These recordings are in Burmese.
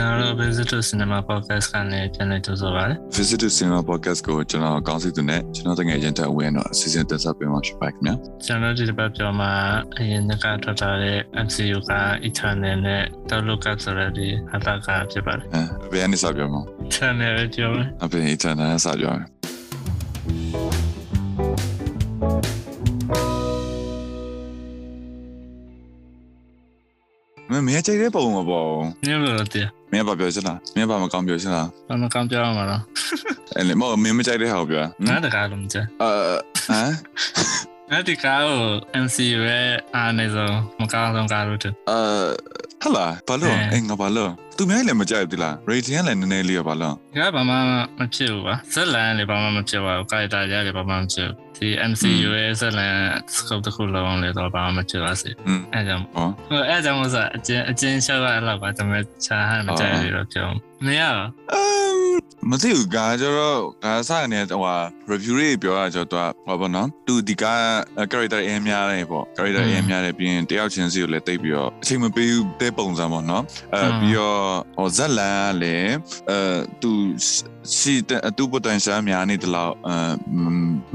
ကျွန်တော်တို့ Visit to Cinema Podcast ကနေပြန်လည်ကြိုဆိုပါရစေ Visit to Cinema Podcast ကိုကျွန်တော်ကောင်းစီသူနဲ့ကျွန်တော်တကယ်ရင်တက်ဝင်တော့အစီအစဉ်တက်ဆက်ပေးမှာဖြစ်ပါခင်ဗျာကျွန်တော်ဒီတစ်ပတ်ပြောမှာအရင်ကထွက်ထားတဲ့ MCU က Eternal နဲ့ Download ကဆိုရတဲ့ဟာတာကဖြစ်ပါတယ်အဲဘယ်အနေစပြောမလဲ Eternal ပဲပြောမယ်အပြင် Eternal စပြောမယ် မင်းမင်းကြိုက်တဲ့ပုံမပေါ့ညလို့တည်းမင်းဘာပြောချင်လားမင်းဘာမကောင်းပြောချင်လားဘာမှကောင်းပြောမှာတော့အဲ့လေမဟုတ်မင်းမကြိုက်တဲ့ဟာကိုပြောငါတကားလုံးကြအာဟမ်ငါဒီကားကို MCU ရဲ့အားနေဆုံးမကောင်းဆုံးကားလို့တယ်အာဟလာဘာလို့အင်းငါဘာလို့ သူများလည်းမကြိုက်ဘူးလား rating ကလည်းနည်းနည်းလေးရပါလားဒီကဘာမှမဖြစ်ဘူးပါဇက်လန်လည်းဘာမှမဖြစ်ပါဘူးကာရီတာရလည်းဘာမှမဖြစ်ဘူးဒီ MCU ရဲ့ဇက်လန် scope တစ်ခုလုံးလည်းတော့ဘာမှမဖြစ်ပါစေอืมအဲကြောင့်ဟောဟိုအဲကြောင့်မို့ဆိုအကျဉ်အကျဉ်းရှောက်ရအဲ့လောက်ပါဒါပေမဲ့ခြားဟန်မကြိုက်ဘူးတော့ပြောမရတော့အမ်မသိဘူးကကျတော့ကစားနေဟိုဟာ review တွေပြောတာကျတော့ဟောပါနော်သူဒီက character အင်းများတယ်ပေါ့ character အင်းများတယ်ပြီးရင်တယောက်ချင်းစီကိုလည်းတိတ်ပြီးတော့အချိန်မပေးဘူးတဲ့ပုံစံပေါ့နော်အဲပြီးတော့ဟောဇက်လန်ကလည်းအဲသူစီတူ potential များနေတယ်လို့အဲ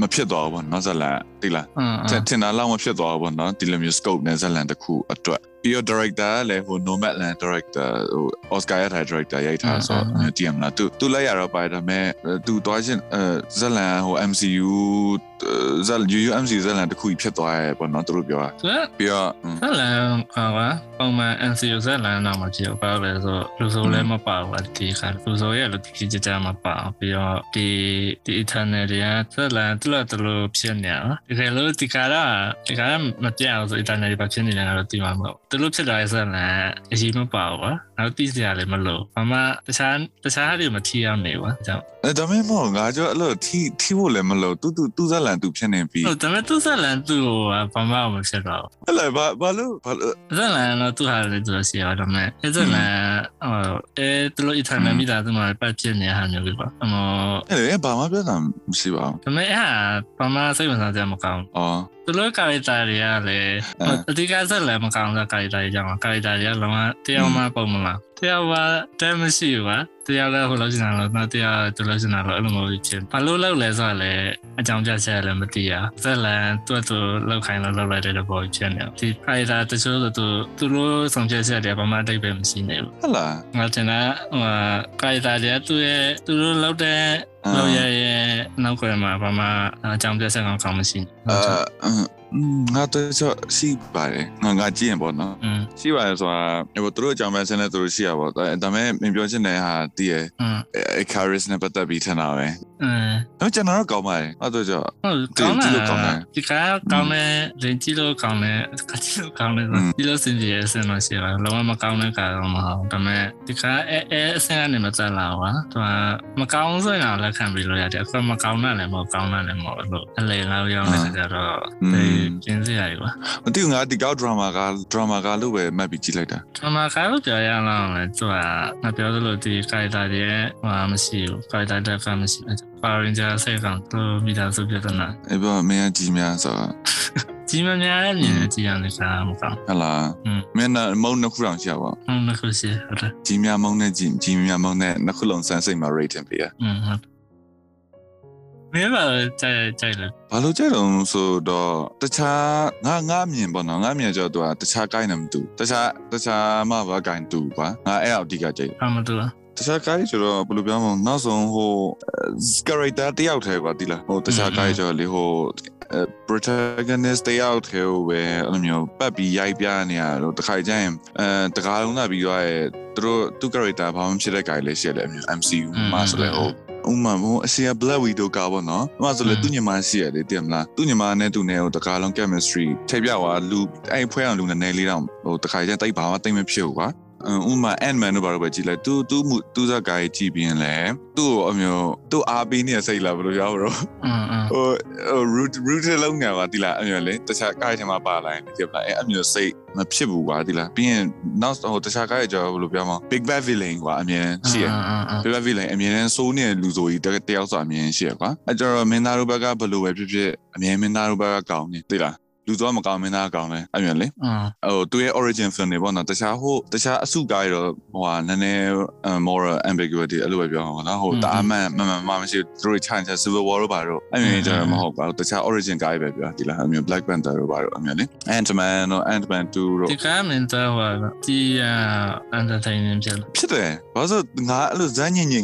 မဖြစ်သွားဘူးပေါ့နော်ဇက်လန်တိလားอืมထင်တာလောက်မဖြစ်သွားဘူးပေါ့နော်ဒီလိုမျိုး scope နဲ့ဇက်လန်တစ်ခုအတွက်ပြီးတော့ director ကလည်းဟို Nomadland director ဟို Oscar ရထား director ရိုက်ထားဆိုတော့တည်မလားသူသူလိုက်ရတော့ပါတယ်ဒါပေမဲ့သူသွားချင်းအဲဇက်လန်ဟို MCU ဇက် UUMC ဇက်လန်တစ်ခုဖြစ်သွားရဲပေါ့နော်သူတို့ပြောတာဆိုတော့ပြီးတော့ဇက်လန်ဟာပါပုံမှန် MCU ဇက်လန်တော့မကြည့်ဘူးဘာလို့လဲဆိုတော့လူဆိုလည်းမပါဘူးဒီခါလူဆိုရဲ့လူကြီးကြကြမပါပြီးတော့ဒီဒီ Eternal တွေကဇက်လန်တူလို့တူလို့ဖြစ်နေအောင်ဒီကဲလို့ဒီကားကဒီကားမပြောင်းဆို Eternal တွေပါဖြစ်နေတယ်ကတော့ဒီမှာမဟုတ်တူလို့ဖြစ်လာတဲ့ဇက်လန်အရင်မပါဘူးကွာနောက်တိစရာလည်းမလို့ဘာမှတခြားတခြားဟာတွေမထီရမေကွာအကြောင်းအဲဒါပေမဲ့မောငါကြောအဲ့လိုထိထိဖို့လည်းမလို့သူသူသူဇက်လန်သူဖြစ်နေပြီဟုတ်ဒါပေမဲ့သူဇက်လန်သူ့ကိုဘာမှမဖြစ်တော့ဘူးအဲ့လေဘာဘာလို့ဘာလို့ဇက်လန်တော့သူ့ဟာလည်းသူရှိရတော့မယ်အဲဇက်လန်ဟိုအဲသူတို့ Eternal မိသားစုမှာပတ်ဖြစ်နေတဲ့ဟာမျိုးလေးပါအမောအဲ့လေဘာမှပြောတာမရှိပါဘူးဒါပေမဲ့အဲဟာဘာမှစိတ်ဝင်စားကြမကောင်းအော်သူတို့ကာရီတာတွေကလည်းအဓိကဇက်လန်မကောင်းတဲ့ကာရီတာတွေကြောင့်ကာရီတာတွေကလုံးဝတရားမှပုံမလားတရားမှတဲမရှိဘူးပါတရားလည်းဟိုလိုချင်တာလို့နောက်တရားသူလိုချင်တာလို့အဲ့လိုမျိုးဖြစ်ဘာလို့လောက်လဲဆိုတော့လေအကြောင်းပြချက်လည်းမသိရဇက်လန်သူ့သူလောက်ခိုင်းလို့လောက်လိုက်တဲ့ဘောဖြစ်နေဒီကာရီတာတချို့ဆိုသူသူတို့ဆောင်ချက်ချက်တွေဘာမှအတိတ်ပဲမရှိနေဘူးဟလာငါတင်တာဟိုကာရီတာတွေကသူ့ရဲ့သူတို့လောက်တဲ့လောက်ရရဲ့နောက်ကွယ်မှာဘာမှအကြောင်းပြချက်ကောင်းကောင်းမရှိဘူးအာ ငါတော့ရှိပါတယ်ငါငါကြည့်ရင်ပေါ့နော်ရှိပါတယ်ဆိုတာဟိုသူတို့အကြောင်းပဲဆင်းနေသူတို့ရှိရပေါ့ဒါပေမဲ့မပြောချင်တဲ့ဟာတည်ရအကာရစ်နဲ့ပတ်သက်ပြီးထင်တာပဲအင်းတော့ကျွန်တော်တော့ကောင်းပါတယ်အဲ့တော့ကြောကောင်းတယ်ကောင်းတယ်ဒီကကောင်းတယ်ဒင်တီလိုကောင်းတယ်ကတိလိုကောင်းတယ်ဒီလိုစင်ကြီးအစင်တော့ရှိပါလောမကောင်းတဲ့ကာတော့မဟုတ်ဒါပေမဲ့ဒီကအဲအဲအစင်ကနေမတက်လာပါသူကမကောင်းဆိုရင်တော့လက်ခံပြီးလို့ရတယ်အခုမကောင်းတာလည်းမဟုတ်ကောင်းတာလည်းမဟုတ်လို့အလေလာရောက်နေကြတော့ဒီကျင်းစရာတွေပါမသိဘူးငါဒီကောက် drama က drama ကလို့ပဲမှတ်ပြီးကြည့်လိုက်တာ drama ကလို့ပြောရအောင်လဲသူကငါပြောသလိုဒီ character တွေဟာမရှိဘူး character တွေကမရှိဘူး Power Ranger စိတ်ကောင်သူမိသားစုပြဿနာအဲ့ပေါ်မင်းအကြီးများဆိုတော့ကြီးမများတဲ့အနေနဲ့ကြီးရမယ်စားမကောင်းဟလားမင်းကမုံနှစ်ခုတောင်ရှိရပါဘူးမုံနှစ်ခုရှိဟုတ်တယ်ကြီးများမုံနဲ့ကြီးကြီးများမုံနဲ့နှစ်ခုလုံးစမ်းစိတ်မှာ rating ပေးရဟုတ် မင်းပါကြိုက်ကြိုက်လို့ဘာလို့ကြဲတော့ဆိုတော့တခြားငါငါမြင်ပေါ့နော်ငါမြင်ကြတော့တခြားကိုင်းနေမတူတခြားတခြားမှဘာကိုင်းတူကွာငါအဲ့အောက်ဒီကကြိတ်အမတူလားတခြားကိုင်းကျတော့ဘယ်လိုပြောမလဲနောက်ဆုံးဟို character တယောက်တည်းကွာဒီလားဟိုတခြားကိုင်းကျတော့လေဟို protagonist တယောက်တည်းပဲအဲ့လိုမျိုးပတ်ပြီးရိုက်ပြနေရတော့တခါကျရင်အဲတကားလုံးလာပြီးတော့သူတို့သူ character ဘာမှဖြစ်တဲ့ guy လေးရှိတယ်အမျိုး MCU မှာဆိုလဲဟို ဥမာဟိုအစီအ black widow ကပေါ့နော်။ဥမာဆိုလေသူညီမရှိရလေတည်မလား။သူညီမနဲ့သူနဲ့ဟိုတကားလုံး chemistry ထိပ်ပြသွားလူအဲ့ဖွဲအောင်လူနည်းနည်းလေးတော့ဟိုတခါကျတိတ်ဘာမှတိတ်မဖြစ်ဘူးကွာ။ ဥမာ Ant-Man တို့ဘာလို့ပဲကြည်လိုက် तू तू သူ့ဇာတ်ကားကြီးကြည်ပြီးရင်လည်းသူ့ကိုအမျိုးသူ့အားပေးနေတဲ့စိတ်လားဘယ်လိုရောက်တော့ဟို root root လုံးငါပါတိလားအမျိုးလေတခြားကားထဲမှာပါလာရင်တိလားအဲအမျိုးစိတ်မဖြစ်ဘူးကွာတိလားပြီးရင် now ဟိုတခြားကားကြီးကျွန်တော်ဘယ်လိုပြောမလဲ big bad villain ကွာအမြဲတမ်းရှိရ big bad villain အမြဲတမ်းစိုးနေတဲ့လူဆိုကြီးတယောက်ဆိုအမြဲတမ်းရှိရကွာအဲကျွန်တော်မင်းသားတို့ဘက်ကဘယ်လိုပဲဖြစ်ဖြစ်အမြဲမင်းသားတို့ဘက်ကကောင်းနေတိလား လူသွားမကောင်းမင်းသားကောင်းတယ်အဲ့မျိုးလေอืมဟိုသူရဲ့ origin film တွေပေါ့နော်တခြားဟိုတခြားအစုကားရတော့ဟိုဟာနည်းနည်း moral ambiguity အဲ့လိုပဲပြောအောင်ပေါ့နော်ဟိုတအားမှန်မှန်မှန်မှန်မရှိသူတို့ချန်ချ civil war တို့ပါတော့အဲ့မျိုးကြတော့မဟုတ်ပါဘူးတခြား origin ကားပဲပြောဒီလားအဲ့မျိုး black panther တို့ပါတော့အဲ့မျိုးလေ ant-man တို့ ant-man 2တို့ဒီကမင်းတော့ဟာဒီအာ entertaining ဖြစ်လို့ဖြစ်တယ်ဘာလို့လဲငါအဲ့လိုဇန်းညင်ညင်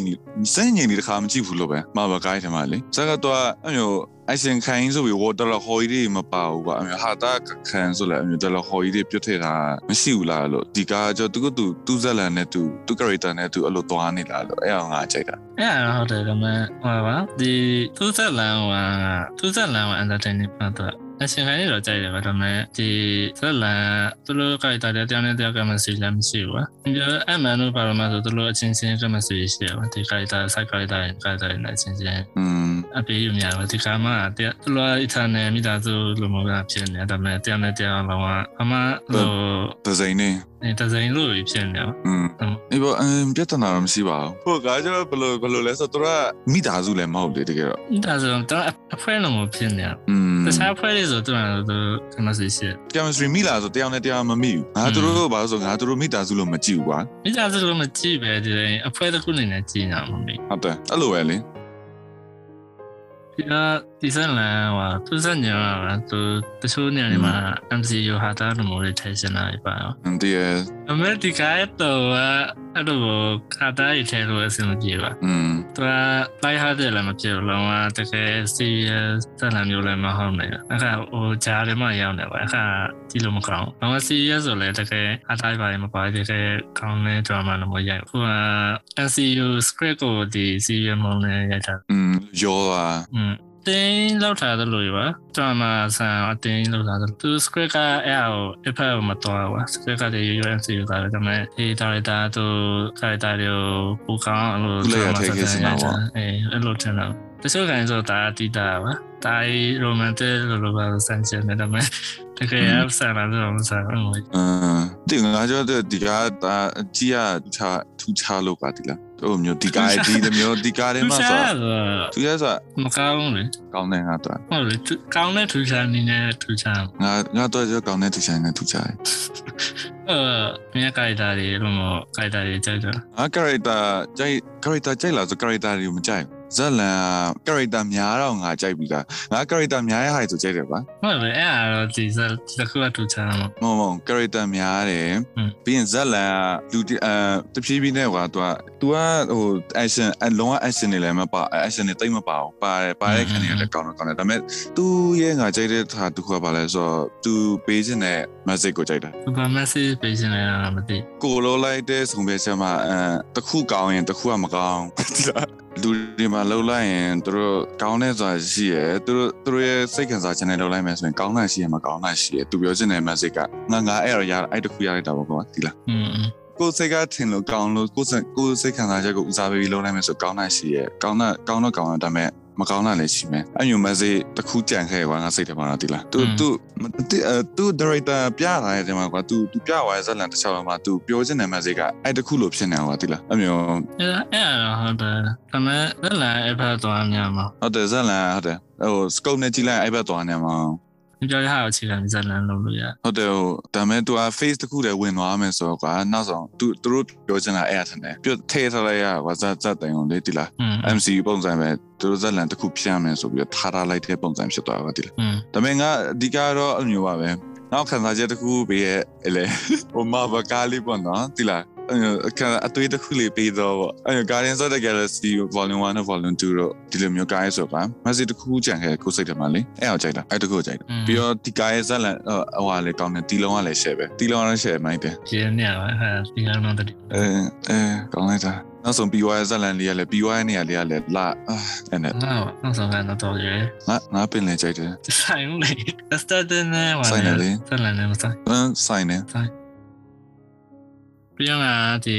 ဇန်းညင်ဒီတစ်ခါမကြည့်ဘူးလို့ပဲမှာပါကားထဲမှာလေဇက်ကတော့အဲ့မျိုး အရှင်ခိုင်းဆိုပြီးဝတော်လဟော်ကြီးတွေမပါဘူးကွာအမျိုးဟာတာခန်းဆိုလဲအမျိုးတော်လဟော်ကြီးတွေပြတ်ထည့်တာမရှိဘူးလားလို့ဒီကားကျသူကသူသူဇက်လန်နဲ့သူသူ character နဲ့သူအဲ့လိုသွားနေလားလို့အဲ့အောင်ငါကြိုက်တာအဲ့ဒါဟုတ်တယ်ဒါပေမဲ့ဟိုပါဒီသူ့ဆက်လန်ကသူ့ဆက်လန်က entertaining ပတ်တော့ အရှင်ခိုင်းတော့ကြိုက်တယ်ဗျဒါပေမဲ့ဒီဆက်လန်သူတို့ကတာတဲ့တရားနဲ့တရားကမှစီလည်းမရှိဘူးကွာဒီအမှန်လို့ပါတော့မှဆိုသူတို့အချင်းချင်းကမှစီရှိရပါဒီကတာစိုက်ကြတာကတာနဲ့ချင်းချင်းอืมအပေးယူများပါဒီကမှတဲ့သူတို့အထနဲ့မိသားစုလိုမျိုးကဖြစ်နေဒါပေမဲ့တရားနဲ့တရားလောကအမဟိုဒဇိန်နေနေ တစိန်လို့ဖြစ်နေတော့ อืมဒီဘောအမ်ပြဿနာတော့မရှိပါဘူးဟိုကားကျတော့ဘယ်လိုဘယ်လိုလဲဆိုတော့သူကမိသားစုလည်းမဟုတ်လေတကယ်တော့ ဒါဆိုတော့အဖွဲလုံးကိုဖြစ်နေတော့ อืม တခြားဖွဲလေးဆိုသူကသူကမှစီရှိ chemistry မိလားဆိုတယောက်နဲ့တယောက်မမိဘူးငါတို့တို့ဘာလို့ဆိုငါတို့မိသားစုလို့မကြည့်ဘူးကွာ မိသားစုလုံးမကြည့်ပဲဒီအဖွဲတစ်ခုနေနဲ့ကြည့်နေမှာမေ ဟုတ်တယ်အဲ့လိုပဲလေ ဒီကဒီစလန်ဟောသူစညောသူတချို့နေရာမှာ MCU ဟာတာလိုမျိုးတွေထိုင်စနေပါတော့ အန်တီရဲ့ အမေဒီကတော့အဲ့လိုခါတားရထဲလို့အဆင်မပြေပါ อืม သူကလိုက်ဟာတယ်လည်းမဖြစ်ဘူးလုံးဝတကယ် serious စလန်မျိုးလည်းမဟုတ်နိုင်ဘူးအခါဟိုဂျားထဲမှာရောက်နေပါအခါကြည့်လို့မကောင်းလုံးဝ serious ဆိုလည်းတကယ်အတိုင်းပါမပါတကယ်ကောင်းတဲ့ drama လို့မရိုက်ဘူးဟိုက NCU script ကိုဒီ serious မနဲ့ရိုက်တာ อืม ယောပါอืมတင်းလောက်ထားတယ်လို့ပါ drama ဆန်အတင်းလောက်ထားတယ်သူ script ကအဲ့အကိုအဖက်မတော်ဘူး script ကတည်းက UNCU ကလည်းဒါပေမဲ့ဒီ director သူ character တွေကိုပူကောင်းလို့အေးအဲ့လိုထင်တာတချို့ခိုင်းဆိုတာတီးတာပါတားရိုမန်တစ်လိုလိုပါဆန်ချင်တယ်ဒါပေမဲ့တကယ်အဆန်လာတော့မဆန်ဘူးအမ်ဒီငါကြောဒီကဒါကြီးရထထူချလို့ပါဒီလား ဟိုမျိုးဒီကားဒီမျိုးဒီကားထဲမှာဆိုသူရဆိုမကောင်းလေကောင်းတယ်ငါတော့ဟုတ်လေကောင်းတဲ့ထူချာနေနဲ့ထူချာငါငါတော့ကြောကောင်းတဲ့သူဆိုင်နဲ့သူချတယ်အဲမြက်ကြိုက်တာတွေလို့မကြိုက်တာတွေကြိုက်တာငါ character ကြိုက် character ကြိုက်လား ဆို character တွေကိုမကြိုက်ဇက်လန် character များတော့ငါကြိုက်ပြီလားငါ character များရဲ့ဟာဆိုကြိုက်တယ်ပါ ဟုတ်လေအဲ့အရောဒီစတခုကထူချာမှာ မဟုတ်မဟုတ် character များတယ် ဟွန်း ပြီးရင်ဇက်လန်ကလူတအဲတဖြည်းဖြည်းနဲ့ကွာ तू က तू ကဟို action အလုံးဝ action တွေလည်းမပါ action တွေတိတ်မပါဘူးပါတယ်ပါတဲ့ခံတွေလည်းကောင်းတော့ကောင်းတယ်ဒါပေမဲ့ तू ရဲ့ငါကြိုက်တဲ့ဟာတစ်ခုကပါလဲဆိုတော့ तू ပေးခြင်းတဲ့ message ကိုကြိုက်တာ သူက message ပေးရှင်နေတာမသိ ကိုလိုလိုက်တဲ့ဆုံပြချက်မှာအဲတစ်ခုကောင်းရင်တစ်ခုကမကောင်းဒီ လားလူတွေမှာလှုပ်လိုက်ရင်သူတို့ကောင်းတဲ့ဆိုတာရှိရယ်သူတို့သူတို့ရဲ့စိတ်ခံစားချက်နဲ့လှုပ်လိုက်မယ်ဆိုရင်ကောင်းတာရှိရမကောင်းတာရှိရယ်သူပြောချင်တဲ့ message ကငါငါအဲ့တော့ရအဲ့တစ်ခုရလိုက်တာပေါ့ကွာဒီလားอืมကိုယ်စိတ်ကထင်လို့ကောင်းလို့ကိုယ်စိတ်ကိုယ်စိတ်ခံစားချက်ကိုဦးစားပေးပြီးလုပ်နိုင်မယ်ဆိုကောင်းတာရှိရယ်ကောင်းတာကောင်းတော့ကောင်းတာဒါပေမဲ့ မကောင်းတာလည်းရှိမယ်အဲ့မျိုး message တစ်ခုကြံခဲ့ကွာငါစိတ်ထဲမှာတော့ဒီလား तू तू तू director ပြတာရဲ့ဒီမှာကွာ तू तू ပြသွားတဲ့ဇက်လန်တစ်ချောင်းမှာ तू ပြောချင်တဲ့ message ကအဲ့တစ်ခုလို့ဖြစ်နေကွာဒီလားအဲ့မျိုး အဲ့အဲ့အရောဟုတ်တယ်ဒါပေမဲ့လက်လာအဖက်သွားများမှာ ဟုတ်တယ်ဇက်လန်ဟုတ်တယ်ဟို scope နဲ့ကြည့်လိုက်အဲ့ဘက်သွားနေမှာ ပြောရအောင်အခြေခံဇာတ်လမ်းလုံးလို့ရဟုတ်တယ်ဟိုဒါမဲ့ तू က face တစ်ခုတည်းဝင်သွားမယ်ဆိုတော့ကွာနောက်ဆုံး तू သူတို့ပြောချင်တာအဲ့အထင်တယ်ပြထည့်ထားလိုက်ရကွာဇာတ်ဇာတ်တိုင်အောင်လေးဒီလား MCU ပုံစံပဲသူတို့ဇက်လန်တစ်ခုဖြန်းမယ်ဆိုပြီးတော့ထားထားလိုက်တဲ့ပုံစံဖြစ်သွားတာဒီလားဒါပေမဲ့ငါအဓိကတော့အဲ့လိုမျိုးပါပဲနောက်ခံစားချက်တစ်ခုပေးရဲ့လေဟိုမဘကားလေးပေါ့နော်ဒီလား အခါအတွေ့တစ်ခုလေးပေးတော့ပေါ့အဲ့ Guardians of the Galaxy Volume 1နဲ့ Volume 2တော့ဒီလိုမျိုးကားရဲဆိုပါမက်ဆေ့တစ်ခုကြံခဲ့ကိုစိတ်ထဲမှာလေအဲ့အောင်ကြိုက်တာအဲ့တခုကြိုက်တာပြီးတော့ဒီကားရဲဇက်လန်ဟိုဟာလေကောင်းတယ်တီလုံးကလည်း share ပဲတီလုံးကလည်း share မိုင်းတယ်ကျင်းနေပါဟာဒီကတော့တည်းအဲအဲကောင်းလိုက်တာနောက်ဆုံး BY ဇက်လန်လေးကလည်း BY နေရာလေးကလည်းလာအဲ့နဲ့ငါနောက်ဆုံးကတော့ရယ်ငါငါပင်လေကြိုက်တယ်ဆိုင်ဦးလေ started နဲ့ဟာဆိုင်တယ်လေဇာတ်လမ်းနဲ့မဆိုင်အင်းဆိုင် နေပြီးတော့ဒီ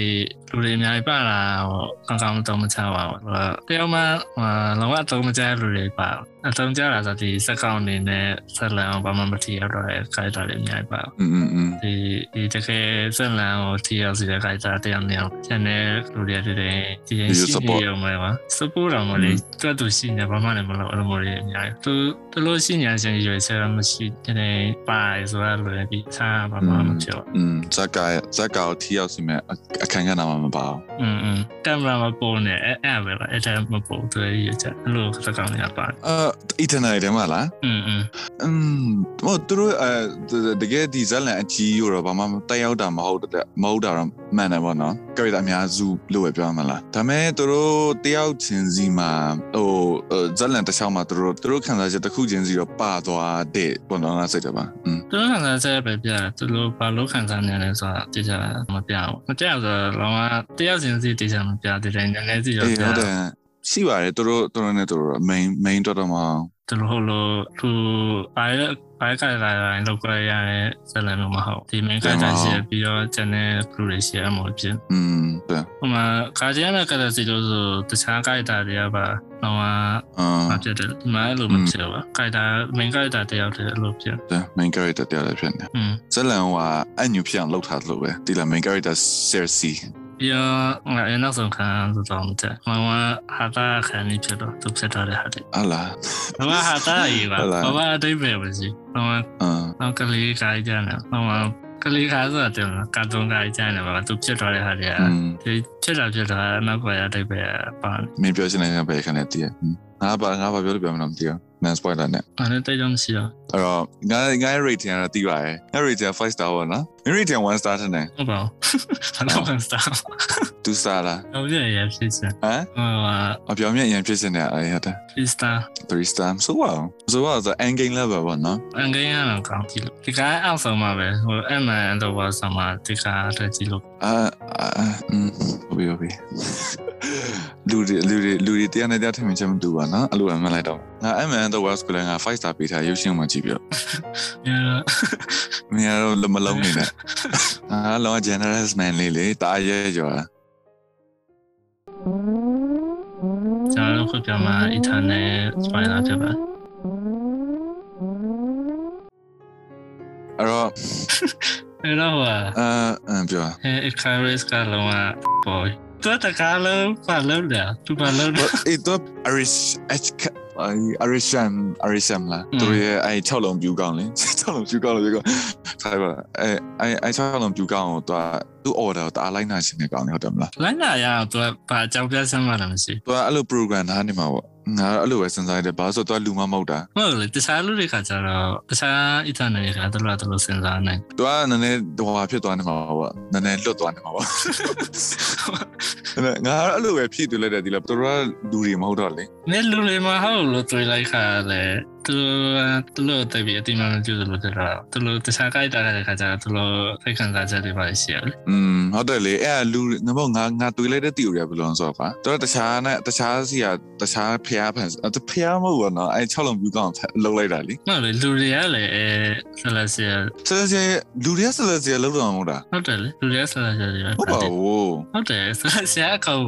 လူတွေအများကြီးပါလာဟိုကောင်းကောင်းတော့မချပါဘူးတယောက်မှဟိုလောကတော့မချလူတွေပါ အသုံးကြတာဆိုဒီစက်ကောင်အနေနဲ့ဆက်လန်အောင်ဘာမှမထီရောက်တော့တဲ့ခိုက်တာတွေအများကြီးပါ อืมอืมอืม ဒီဒီတကယ်ဆက်လန်ကိုထီရောက်စီတဲ့ခိုက်တာတယောက်နေအောင်ကျန်တဲ့လူတွေတွေဒီရင်ရှိနေရောမှာပါ support တော့မလေးတွတ်သူရှိနေဘာမှလည်းမလုပ်အဲ့လိုမျိုးတွေအများကြီးသူသူလို့ရှိနေရှင်ရွေးဆရာမရှိတဲ့ပါဆိုတာလွယ်ပြီးစားဘာမှမပြော อืมဇက်ကဇက်ကကိုထီရောက်စီမဲ့အခန်းကဏ္ဍမှာ မပါဘူး อืมอืมကင်မရာမပေါ်နေအဲ့အဲ့ပဲလားအဲ့ဒါမပေါ်သူရရချက်အဲ့လိုစကောင်နေပါ အာအီတနယ်တဲမှာလား อืมอืม อืมဟိုသူတို့အဲတကယ်ဒီဇက်လန်အကြီးရောဘာမှတက်ရောက်တာမဟုတ်တဲ့မဟုတ်တာတော့ မှန်တယ်ပေါ့နော်ကြိုက်တာအများစုလို့ပဲပြောမှာလားဒါမဲ့သူတို့တယောက်ချင်းစီမှာဟိုဇက်လန်တစ်ချောင်းမှာသူတို့သူတို့ခံစားချက်တစ်ခုချင်းစီတော့ပါသွားတဲ့ပေါ့နော်ငါစိတ်တယ်ပါอืมသူတို့ခံစားချက်ပဲပြတယ်သူတို့ဘာလို့ခံစားနေလဲဆိုတာတိကျမပြဘူးမပြဆိုတော့လောကတယောက်ချင်းစီတိကျမပြတဲ့တိုင်းနည်းနည်းစီတော့အေးပြဟုတ်တယ်ရှိပါတယ်သူတို့သူတို့နဲ့သူတို့ main main တော့တော့မ ကျွန်တော်တို့သူဘာလဲဘာကလာလာလောက်ကြရတဲ့ဇလန်လို့မဟုတ်ဒီ main ကတည်းကပြီးတော့ channel ပရိုလေးရှိရမှာဖြစ်อืมတဲ့ဟိုမှာကာဂျီယာနာကတည်းကလို့ဆိုတခြားကိုက်တာတွေကပါတော့အဖြစ်တယ်ဒီမှာလို့မဖြစ်ပါကိုက်တာ main ကိုက်တာတယောက်တည်းလို့ဖြစ်တယ် main character တယောက်တည်းဖြစ်နေဇလန်ကအညူဖြစ်အောင်လောက်ထားလို့ပဲဒီလား main character Cersei ပြီးတော့ငါနောက်ဆုံးခံဆိုတော့မတဲ့မမဟာတာခံနေဖြစ်တော့သူဖြစ်တော့တဲ့ဟာတဲ့ဟာလားမမဟာတာရေးပါဘာမှအတိတ်ပဲမရှိမမအာနောက်ကလေးခိုင်းကြတယ်မမကလေးခိုင်းဆိုတော့ကာတွန်းခိုင်းကြတယ်ဘာသူဖြစ်တော့တဲ့ဟာတွေကอืมဒီဖြစ်တာဖြစ်တာနောက်ကရအတိတ်ပဲပါမင်းပြောချင်တဲ့ဘယ်ခနဲ့တည်ငါပါငါပါပြောလို့ပြောမလို့မသိဘူးနန် spoiler နဲ့အဲ့ဒါတိတ်တော့မရှိတော့အဲ့တော့ငါငါ rating ကတော့တည်ပါရဲ့ငါ rating 5 star ပေါ့နော် rating 1 star တဲ့နဲ့ဟုတ်ပါဘူးဘာလို့မစတာ2 star လားဟုတ်ရဲ့ရဖြစ်စဟမ်ဟိုအပြောင်းမြင်အရင်ဖြစ်စင်တယ်အဲ့ဟုတ်တယ်ဖီစတာ3 star ဆိုတော့ဆိုတော့ end game level ပေါ့နော်အန်ဂိမ်းရတော့ကောင်းကြည့်လို့ဒီကအောက်ဆုံးမှာပဲဟိုအမှန်တော့ဘာဆောင်မှာဒီကတက်ကြည့်လို့အာအာอืมဟုတ်ပြီဟုတ်ပြီလူတွေလူတွေလူတွေတရားနဲ့တရားထင်မြင်ချက်မတူပါနော်အဲ့လိုမှလိုက်တော့ငါ MN the West ကလည်းငါ5 star ပေးထားရုပ်ရှင်မှကြည့်ပြီးတော့ရမင်းကတော့လမလုံးနေနဲ့အာလော generous man လေးလေတာရဲကြော်ကျွန်တော်ခုပြောမှာ internet spoiler ဖြစ်ပါအဲ့တော့အဲ့တော့ဟာအာအမ်ပြောအဲ Icarus ကလုံးဝပေါ်တော့တကားလုံးပါလုံးတယ်သူပါလုံးတယ် အေးတော့ Irish H Irisham Irisham လားသူရဲ့အဲ6လုံးပြူကောင်းလေ6လုံးပြူကောင်းလို့ပြောခိုင်းပါအဲအဲအဲ6လုံးပြူကောင်းကိုသူကသူ့ order ကိုတအားလိုက်နာရှင်နေကောင်းနေဟုတ်တယ်မလားလိုင်းလာရအောင်သူကဘာအကြောင်းပြစမ်းမှလည်းမရှိသူကအဲ့လို program ထားနေမှာပေါ့ ငါအဲ့လိုပဲစဉ်းစားရတယ်ဘာလို့ဆိုတော့သူကလူမမဟုတ်တာဟုတ်လေတခြားလူတွေကကျတော့တခြား internet တွေကတော့တော်တော်စဉ်းစားနိုင်သူကနည်းနည်းဟိုဟာဖြစ်သွားနေမှာပေါ့နည်းနည်းလွတ်သွားနေမှာပေါ့ငါအဲ့လိုပဲဖြစ်တူလိုက်တယ်ဒီလားသူတို့ကလူတွေမဟုတ်တော့လေနေလူတွေမဟုတ်လို့တွေ့လိုက်ခါလေ သူသူလို့တပည့်အတိမမကျူလို့ကြတော့သူလို့တခြားကြိုက်တာတဲ့ခါကျတော့သူလို့စိတ်ခံစားချက်တွေပါရှိရလေอืมဟုတ်တယ်လေအဲ့လူငါမငါငါတွေးလိုက်တဲ့ theory ကဘယ်လိုလဲဆိုတော့ကွာသူကတခြားနဲ့တခြားစီကတခြားဖျားဖန်ဖျားမဟုတ်ဘူးနော်အဲ့6လုံးပြူကောင်းလုံးလိုက်တာလေဟုတ်လေလူတွေကလည်းအဲဆလဆီဆက်ဆက်လူတွေကဆက်လက်စီလုံးတော့မဟုတ်တာဟုတ်တယ်လေလူတွေကဆလဆီတွေဟုတ်ပါဘူးဟုတ်တယ်ဆလဆီအကောင်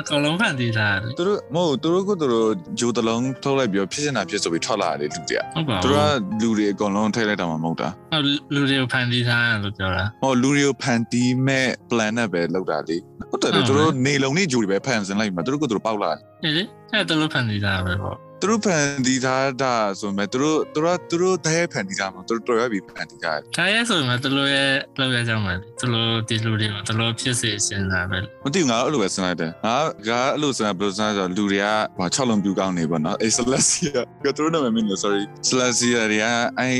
အကောင်လုံးဖန်တီးတာလေသူတို့မဟုတ်သူတို့ကသူတို့ဂျိုတလုံးထုတ်လိုက်ပြီးဖြစ်နေတာဖြစ်ဆိုပြီးထွက်လာတယ်လူတွေကဟုတ်ပါသူဘူးတို့ကလူတွေအကုန်လုံးထိလိုက်တာမှမဟုတ်တာဟုတ်လူတွေကိုဖန်တီးထားတယ်လို့ပြောတာဟောလူတွေကိုဖန်တီးမဲ့ plan နဲ့ပဲလောက်တာလေဟုတ်တယ်လေသူတို့နေလုံးနေဂျိုတွေပဲဖန်ဆင်လိုက်မှာသူတို့ကသူတို့ပေါက်လာအေးလေအဲ့တလို့ဖန်တီးတာပဲပေါ့ သူတို့ဖန်တီးထားတာဆိုမဲ့သူတို့သူတို့သူတို့တည်းဖန်တီးတာမဟုတ်သူတို့တော်ရပြီဖန်တီးတာဒါရဲဆိုရင်တလို့ရဲ့လောက်ရကြမှာတလို့ဒီလူတွေကိုတလို့ဖြစ်စေစဉ်းစားပဲမသိဘူးငါအဲ့လိုပဲစဉ်းလိုက်တယ်ငါကအဲ့လိုစဉ်းစားဘယ်လိုစဉ်းစားဆိုလူတွေကဟို6လုံးပြူကောင်းနေပါတော့အေး Celestia ကသူတို့နာမည်မင်းလို့ sorry Celestia တွေကအဲ့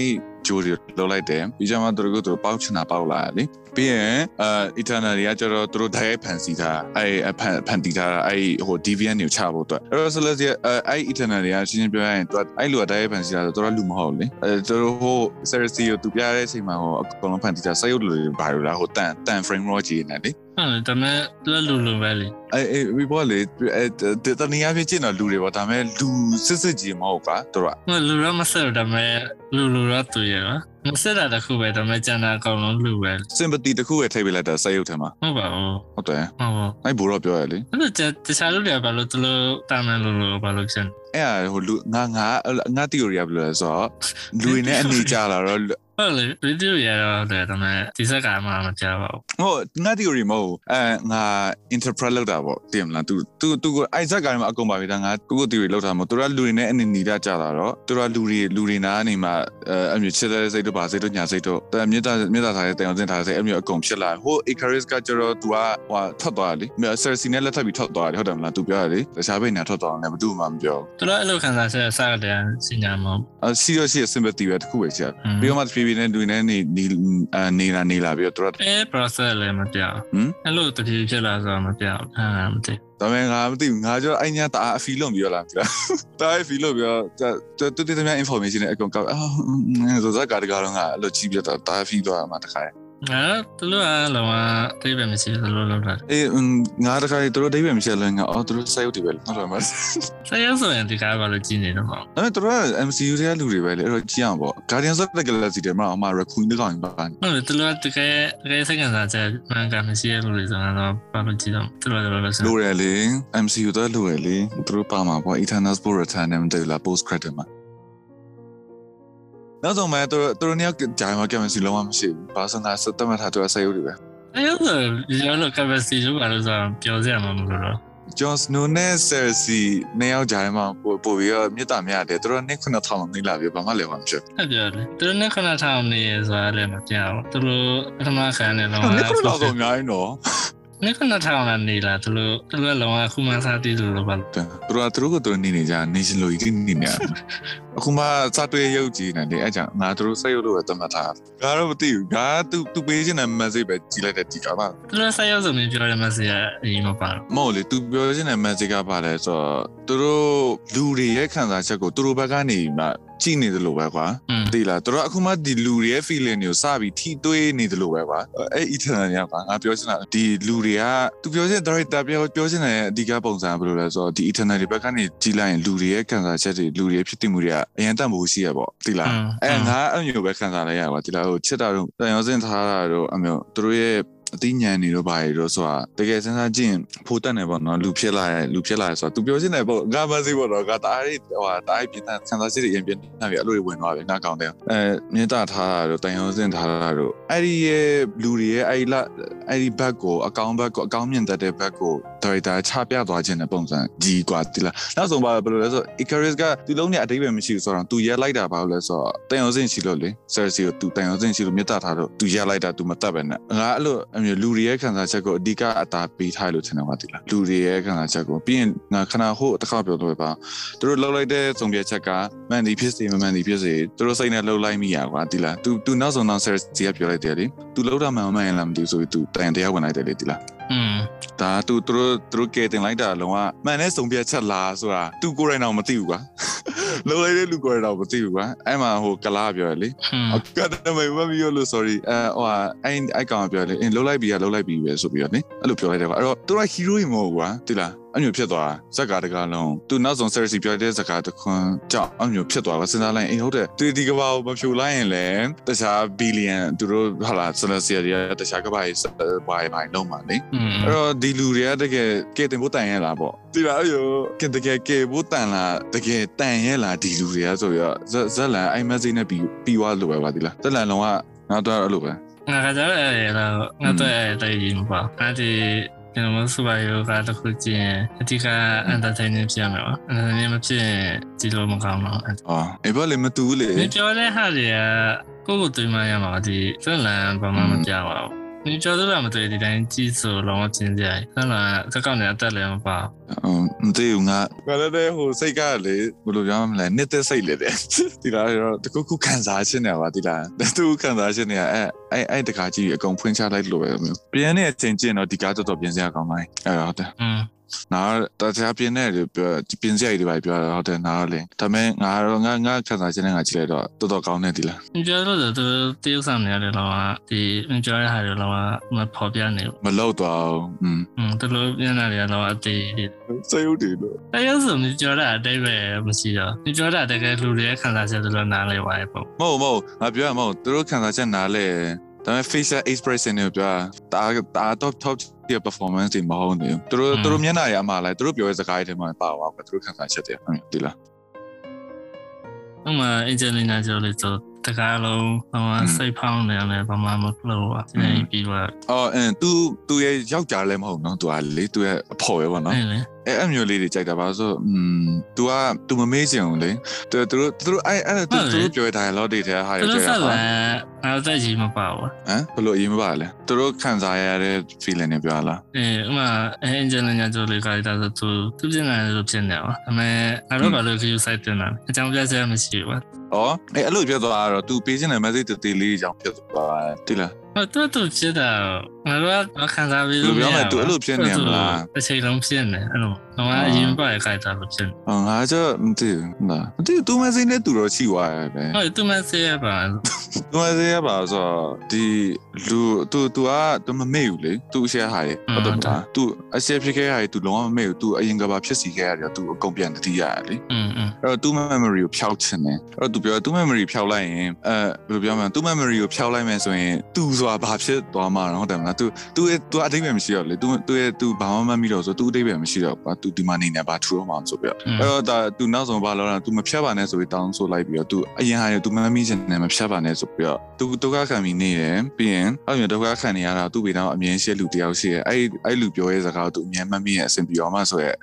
ဂျိုတွေလောက်လိုက်တယ်ပြီးကြမှာသူတို့ကသူတို့ပေါက်ချင်တာပေါက်လာတယ်လေပြီးရင်အဲ Eternal တွေကကျတော့သူတို့ဓာတ်ရိုက်ဖန်စီထားအဲ့ဖန်ဖန်တီးထားအဲ့ဟို Deviant ကိုချဖို့အတွက်အဲ့တော့ Celestia အဲ့ Eternal တွေကရှင်းရှင်းပြောရရင်သူကအဲ့လူကဓာတ်ရိုက်ဖန်စီထားဆိုတော့လူမဟုတ်လေအဲသူတို့ဟို Cersei ကိုသူပြတဲ့အချိန်မှာဟိုအကုန်လုံးဖန်တီးထားစရုပ်တွေဘာလို့လဲဟိုတန်တန် frame raw ကြီးနေလေဟုတ်တယ်ဒါပေမဲ့သူကလူလူပဲလေအဲအဲဝီဘောလေအဲတနည်းအားဖြင့်ကျင့်တော့လူတွေပေါ့ဒါပေမဲ့လူစစ်စစ်ကြီးမဟုတ်ကွာတို့ကဟိုလူတော့မဆက်ဘူးဒါပေမဲ့လူလူတော့သူရပါမဆက်တာတခုပဲဒါပေမဲ့ကျန်တာအကောင်လုံးလူပဲ sympathy တခုပဲထိပ်ပေးလိုက်တာစရုပ်ထဲမှာ ဟုတ်ပါဘူး ဟုတ်တယ် ဟုတ်ပါ အဲ့ဘူတော့ပြောရလေ အဲ့ဒါတခြားလူတွေကဘာလို့သူတို့တာမန်လူလူဘာလို့ဖြစ် အဲ့ဟိုလူငါငါငါ theory ကဘယ်လိုလဲဆိုတော့လူတွေနဲ့အနေကြလာတော့ ဟုတ်လေဗီဒီယိုရတော့တယ်ဒါပေမဲ့ဒီဆက်ကမှမကြားပါဘူး ဟိုငါ theory မဟုတ်အဲငါ interpret လုပ်တာပေါ့တင်မလား तू तू तू ကိုအိုက်ဇက်ကလည်းအကုန်ပါပြီဒါငါသူ့ကို theory လုပ်တာမဟုတ်သူကလူတွေနဲ့အနေနေကြကြလာတော့သူကလူတွေလူတွေနားနေမှာအဲအမျိုးချစ်တဲ့စိတ် တို့ပါစိတ်တို့ညာစိတ်တို့แต่မြေတာမြေတာထားတဲ့တိုင်အောင်စင်ထားတဲ့စိတ်အမျိုးအကုန်ဖြစ်လာဟို Icarus ကကျတော့ तू ကဟိုထွက်သွားတယ်လေ Cersei နဲ့လက်ထပ်ပြီးထွက်သွားတယ်ဟုတ်တယ်မလား तू ပြောရတယ်တခြားဘက်ညာထွက်သွားတယ်ဘယ်သူမှမပြော သူတို့အဲ့လိုခံစားချက်စတဲ့စညာမဟုတ် အ serious ရဲ့ sympathy ပဲတခုပဲရှိတယ်ပြီးတော့မှဖြည်းဖြည်းနဲ့လူတွေနဲ့နေနေနေလာနေလာပြီးတော့သူက အဲ process လည်းမပြော ဟမ် အဲ့လိုတတိဖြစ်လာဆိုတော့မပြောအာမသိ ဒါပေမဲ့ငါမသိဘူးငါကြောအဲ့ညာတအားအဖီလုံးပြောလာပြီလားတအားအဖီလုံးပြောတူတူတည်းများ information နဲ့အကုန်ကောက်အာဆိုစကားတကားတော့ငါအဲ့လိုကြည့်ပြတော့တအားအဖီသွားမှာတခါ ငါသူတို့ကလောကတိပဲမရှိဘူးလို့လုပ်တာအေးငါတခါသူတို့ဒိဗယ်မရှိလဲငါအော်သူတို့စိုက်ရုပ်တွေပဲဟုတ်တယ်မလားဆက်ရောက်ဆိုရင်ဒီကားဘာလို့ကြည့်နေတော့မဟုတ်ဒါပေမဲ့သူတို့က MCU တွေကလူတွေပဲလေအဲ့တော့ကြည့်အောင်ပေါ့ Guardians of the Galaxy တွေမှာအမ Raccoon တကောင်ပါဟုတ်တယ်သူတို့ကတကယ်တကယ်စိတ်ခံစားချက်မှန်ကန်မရှိရလို့လေဆိုတော့ဘာလို့ကြည့်တော့သူတို့လည်းလည်းဆိုလိုရလေ MCU တော့လိုရလေသူတို့ပါမှာပေါ့ Eternal Sport Return နဲ့မတူလား post credit မှာ နောက်ဆုံးမှသူတို့သူတို့ညဂျိုင်မှာ chemistry လုံးဝမရှိဘူးဘာစနာစတမထားသူအစိရုပ်တွေပဲအဲ့လိုဒီလို capacity လို့ဘာလို့ဆိုတော့ပြောစရာမလိုတော့ Jon Snow နဲ့ Cersei နှစ်ယောက်ကြားမှာပို့ပို့ပြီးတော့မြစ်တာမြတ်တယ်သူတို့နှစ်ခုနှစ်ထောင်နေလာပြီဘာမှလည်းမဖြစ်အဲ့ပြောလေသူတို့နဲ့ခဏထောင်နေဆိုတာလည်းမပြောဘူးသူတို့ပထမခံနေတော့ဘူးနှစ်ခုလောက်တော့အများကြီးနော် နဲ့ခဏထောင်လာနေလာသူတို့သူတို့လောကခုမှစားတည်လို့ဘာလို့သူတို့ကသူတို့ကသူတို့နေနေကြ nation လို့ဒီနေနေအခုမှစတွေ့ရုပ်ကြည့်နေတယ်အဲ့ကြောင့်ငါသူတို့စိတ်ရုပ်လို့ပဲသတ်မှတ်ထားငါတော့မသိဘူးငါသူသူပေးချင်တဲ့ message ပဲကြည့်လိုက်တဲ့ဒီကပါသူတို့ဆက်ရောက်ဆိုပြီးပြောတယ်မစီကအရင်မပါတော့မဟုတ်လေသူပြောချင်တဲ့ message ကပါလဲဆိုတော့သူတို့လူတွေရဲ့ခံစားချက်ကိုသူတို့ဘက်ကနေမှ ကြည့်နေတယ်လို့ပဲကွာอืมသိလားသူတို့အခုမှဒီလူတွေရဲ့ feeling တွေကိုစပြီးထိတွေးနေတယ်လို့ပဲကွာအဲ့ eternal ညကွာငါပြောချင်တာဒီလူတွေကသူပြောချင် director ပြောပြောချင်တဲ့အဓိကပုံစံဘယ်လိုလဲဆိုတော့ဒီ eternal တွေဘက်ကနေကြည့်လိုက်ရင်လူတွေရဲ့ခံစားချက်တွေလူတွေရဲ့ဖြစ်တည်မှုတွေကအရင်တတ်မှုရှိရပေါ့သိလားအဲငါအဲ့မျိုးပဲခံစားလိုက်ရကွာသိလားဟိုချစ်တာတို့တန်ရောစင်ထားတာတို့အမျိုးသူတို့ရဲ့ အသိဉာဏ်တွေတော့ဘာတွေတော့ဆိုတာတကယ်စဉ်းစားကြည့်ရင်ဖိုးတက်နေပေါ့နော်လူဖြစ်လာရဲ့လူဖြစ်လာရဲ့ဆိုတာ तू ပြောချင်တယ်ပေါ့ငါမသိပေါ့နော်ငါတားရီဟိုဟာတားရီပြင်တဲ့ဆန်သားစစ်တွေရင်ပြင်နေပြီအဲ့လိုတွေဝင်သွားပြီငါကောင်းတယ်အဲမြင့်တာထားတာတို့တန်ရုံစင်ထားတာတို့အဲ့ဒီရဲ့လူတွေရဲ့အဲ့ဒီလာအဲ့ဒီဘက်ကိုအကောင့်ဘက်ကိုအကောင့်မြင့်တက်တဲ့ဘက်ကို ဒါရိုက်တာချပြသွားခြင်းတဲ့ပုံစံကြီးกว่าတိလားနောက်ဆုံးပါဘယ်လိုလဲဆို Icarus ကဒီလုံးနဲ့အတိတ်ပဲမရှိဘူးဆိုတော့ तू ရဲလိုက်တာဘာလို့လဲဆိုတော့တန်ရုံစင်ရှိလို့လေ Cersei ကို तू တန်ရုံစင်ရှိလို့မြင့်တာထားလို့ तू ရဲလိုက်တာ तू မတတ်ပဲနဲ့ငါအဲ့လိုအမျိုးလူတွေရဲ့ခံစားချက်ကိုအဓိကအတာပေးထားလို့ထင်တယ်ကွာတိလားလူတွေရဲ့ခံစားချက်ကိုပြီးရင်ငါခဏဟိုတစ်ခါပြောတော့ပါသူတို့လှုပ်လိုက်တဲ့စုံပြချက်ကမှန်ဒီဖြစ်စေမမှန်ဒီဖြစ်စေသူတို့စိတ်နဲ့လှုပ်လိုက်မိရကွာတိလား तू तू နောက်ဆုံးတော့ Cersei ကပြောလိုက်တယ်လေ तू လှုပ်တာမှန်မမှန်ရင်လည်းမသိဘူးဆိုပြီး तू တန်တရားဝင်လိုက်တယ်လေတိလား อืม ม ဒါ तू သူတို့သူတို့ကဲတင်လိုက်တာလုံးဝမှန်တဲ့စုံပြချက်လားဆိုတာ तू ကိုယ်တိုင်တော့မသိဘူးကွာလှုပ်လိုက်တဲ့လူကိုယ်တိုင်တော့မသိဘူးကွာအဲ့မှာဟိုကလားပြောရလေ อืม အကတ်တမေမမီယလို့ sorry အဲဟိုအဲ့အဲ့ကောင်ပြောလေအင်းလှုပ်လိုက်ပြီကလှုပ်လိုက်ပြီပဲဆိုပြီးတော့နိအဲ့လိုပြောလိုက်တယ်ကွာအဲ့တော့သူက hero မဟုတ်ဘူးကွာတိလား အမျိုးဖြစ်သွားဇက်ကာတကားလုံးသူနောက်ဆုံး Cersei ပြောတဲ့ဇက်ကာတခွန်းကြောင့်အမျိုးဖြစ်သွားပါစဉ်းစားလိုက်အိမ်ဟုတ်တယ်သူဒီကဘာကိုမဖြူလိုက်ရင်လည်းတခြား billion သူတို့ဟာလာ Celestia တွေကတခြားကဘာကြီးဘာဘာလုံးမှာနိอืมအဲ့တော့ဒီလူတွေကတကယ်ကဲတင်ဖို့တန်ရဲ့လားပေါ့ဒီလားအယောကတကယ်ကဲဖို့တန်လားတကယ်တန်ရဲ့လားဒီလူတွေကဆိုရဇက်ဇက်လန်အိုင်မက်ဆီနဲ့ပြီးပြီးသွားလို့ပဲပါဒီလားဇက်လန်လုံးကငါတော့အဲ့လိုပဲငါကကြရဲတော့ငါတော့အဲ့တိုင်ရင်ပါအဲ့ဒီ ကျွန်တော်စပါယောကတခုကျင်းအတိက entertainment ပြမယ်ပါ entertainment မဖြစ်ဒီလိုမကောင်းတော့အော်အေးဘာလဲမတူဘူးလေ你ပြောတဲ့ဟာတွေကကိုယ့်ကိုတွေ့မှရမှာဒီဇက်လန်ဘာမှမပြပါဘူး။ 你ပြောတဲ့မတွေ့ဒီတိုင်းကြည့်ဆိုလုံးဝကျင်းကြတယ်။ဇက်လန်စကောက်နေအတက်လည်းမပါဘူး အမ်မသိဘူးငါငါလည်းဟိုစိတ်ကလေဘယ်လိုပြောမလဲနှစ်သက်စိတ်လေတဲ့ဒီလားတော့တခုခုခံစားခြင်းနေပါဒီလားတူခံစားခြင်းနေအဲအဲအဲတခါကြီးအကုန်ဖွင့်ချလိုက်လို့ပဲမျိုးပြန်နေအချိန်ကျင်တော့ဒီကားတော်တော်ပြင်စရာကောင်းပါ အဲ့ဟုတ်တယ် ။อืม နာတရားပြင်းတဲ့ပြောပြင်းစရိုက်တွေပါပြောတာဟုတ်တယ်နားလင်းဒါပေမဲ့ငါတော့ငါငါခံစားချက်နဲ့ငါကြည့်လိုက်တော့တော်တော်ကောင်းနေသည်လားပြောလို့ဆိုသူတရုတ်ဆောင်နေရတဲ့လောကဒီပြောရတဲ့ဟာတွေလောကမဖော်ပြနေမလောက်တော့อืมอืมတလို့ပြန်လာတယ်လောကအသေးစိတ်ဥတည်လို့တရုတ်ဆောင်ပြောတာအတိတ်ပဲမရှိတော့ပြောတာတကယ်လူတွေခံစားချက်တော်တော်နားလဲပါတယ်ပေါ့မဟုတ်မဟုတ်ငါပြောရမဟုတ်သူတို့ခံစားချက်နားလဲ ဒါပေမဲ့ facial expression တွေပြောတာဒါ top top ရဲ့ performance တွေမဟုတ်ဘူးသူတို့သူတို့မျက်နှာရအမှားလဲသူတို့ပြောတဲ့စကားတွေထဲမှာပါသွားပါသူတို့ခံစားချက်တွေဟုတ်တယ်လားအမ Angelina Jolie ဆိုတကားလုံးဘာမှစိတ်ဖောင်းနေတယ်ဘာမှမလုပ်ပါအင်းပြီးတော့အော်အင်း तू तू ရဲ့ယောက်ျားလည်းမဟုတ်နော် तू ကလေ तू ရဲ့အဖေပဲပေါ့နော် အဲ့လေ အဲ့အမျိုးလေးတွေကြိုက်တာပါဆိုอืม तू က तू မမေးချင်ဘူးလေ तू သူတို့သူတို့အဲ့အဲ့ तू သူတို့ပြောတဲ့ dialogue တွေထဲဟာရ သူ ကြ တို့ ည့် ဆက် ရတာ လာနောက်သက်ကြီးမပါဘူး ဟမ်ဘယ်လိုအရင်မပါလဲသူတို့ခံစားရတဲ့ feeling တွေပြောလား ။အေးဥမာအင်ဂျင်နီယာတို့လေခိုင်းတာဆိုသူသူပြင်လာလို့ပြင်နေပါ။ဒါပေမဲ့အတော့ဘာလို့ခရူစိုက်တင်တာအကြောင်းပြချက်မရှိဘူး ။အော်အဲ့အဲ့လိုပြောသွားတော့ तू ပေးချင်တဲ့ message တတိလေးကြောင့်ဖြစ်သွားတယ်တိလား ။ဟိုတူတူဖြစ်တာ ငါတို့ကခံစားပြီးလို့ပြောတယ်သူအဲ့လိုဖြစ်နေမလားတစ်ချိန်လုံးဖြစ်နေအဲ့လိုငါအရင်ပါရခိုက်တာလို့ဖြစ်နေအော်ငါကျမသိဘူးနော်မသိဘူးသူမစိနဲ့သူတော့ရှိသွားရပဲဟုတ်သူမစိရပါသူမစိရပါဆိုတော့ဒီလူသူသူကသူမမေ့ဘူးလေသူအရှက်ဟာရဟုတ်တယ်လားသူအရှက်ဖြစ်ခဲ့ရတယ်သူလုံးဝမမေ့ဘူးသူအရင်ကဘာဖြစ်စီခဲ့ရတယ်သူအကုန်ပြန်တတိရတယ်လေအဲ့တော့သူ memory ကိုဖျောက်ချင်တယ်အဲ့တော့သူပြောသူ memory ဖျောက်လိုက်ရင်အဲဘယ်လိုပြောမလဲသူ memory ကိုဖျောက်လိုက်မယ်ဆိုရင်သူဆိုတာဘာဖြစ်သွားမှာတော့ဟုတ်တယ်မလतू तू ရဲ့ तू အတိတ်ပဲမရှိတော့လေ तू သူရဲ့ तू ဘာမှမမိတော့ဆို तू အတိတ်ပဲမရှိတော့ဘာ तू ဒီမှာနေနေဘာထူတော့မှာဆိုပြီးတော့အဲ့တော့ဒါ तू နောက်ဆုံးဘာလုပ်လဲ तू မဖြတ်ပါနဲ့ဆိုပြီးတောင်းဆိုလိုက်ပြီးတော့ तू အရင်ဟာရ तू မမိချင်တယ်မဖြတ်ပါနဲ့ဆိုပြီးတော့ तू ဒုက္ခခံပြီးနေတယ်ပြီးရင်အဲ့လိုဒုက္ခခံနေရတာ तू ဘေးတော့အမြင်ရှိလူတယောက်ရှိရဲ့အဲ့အဲ့လူပြောရဲ့စကားကို तू အမြင်မှတ်မိရဲ့အဆင်ပြေအောင်မဆိုရဲ့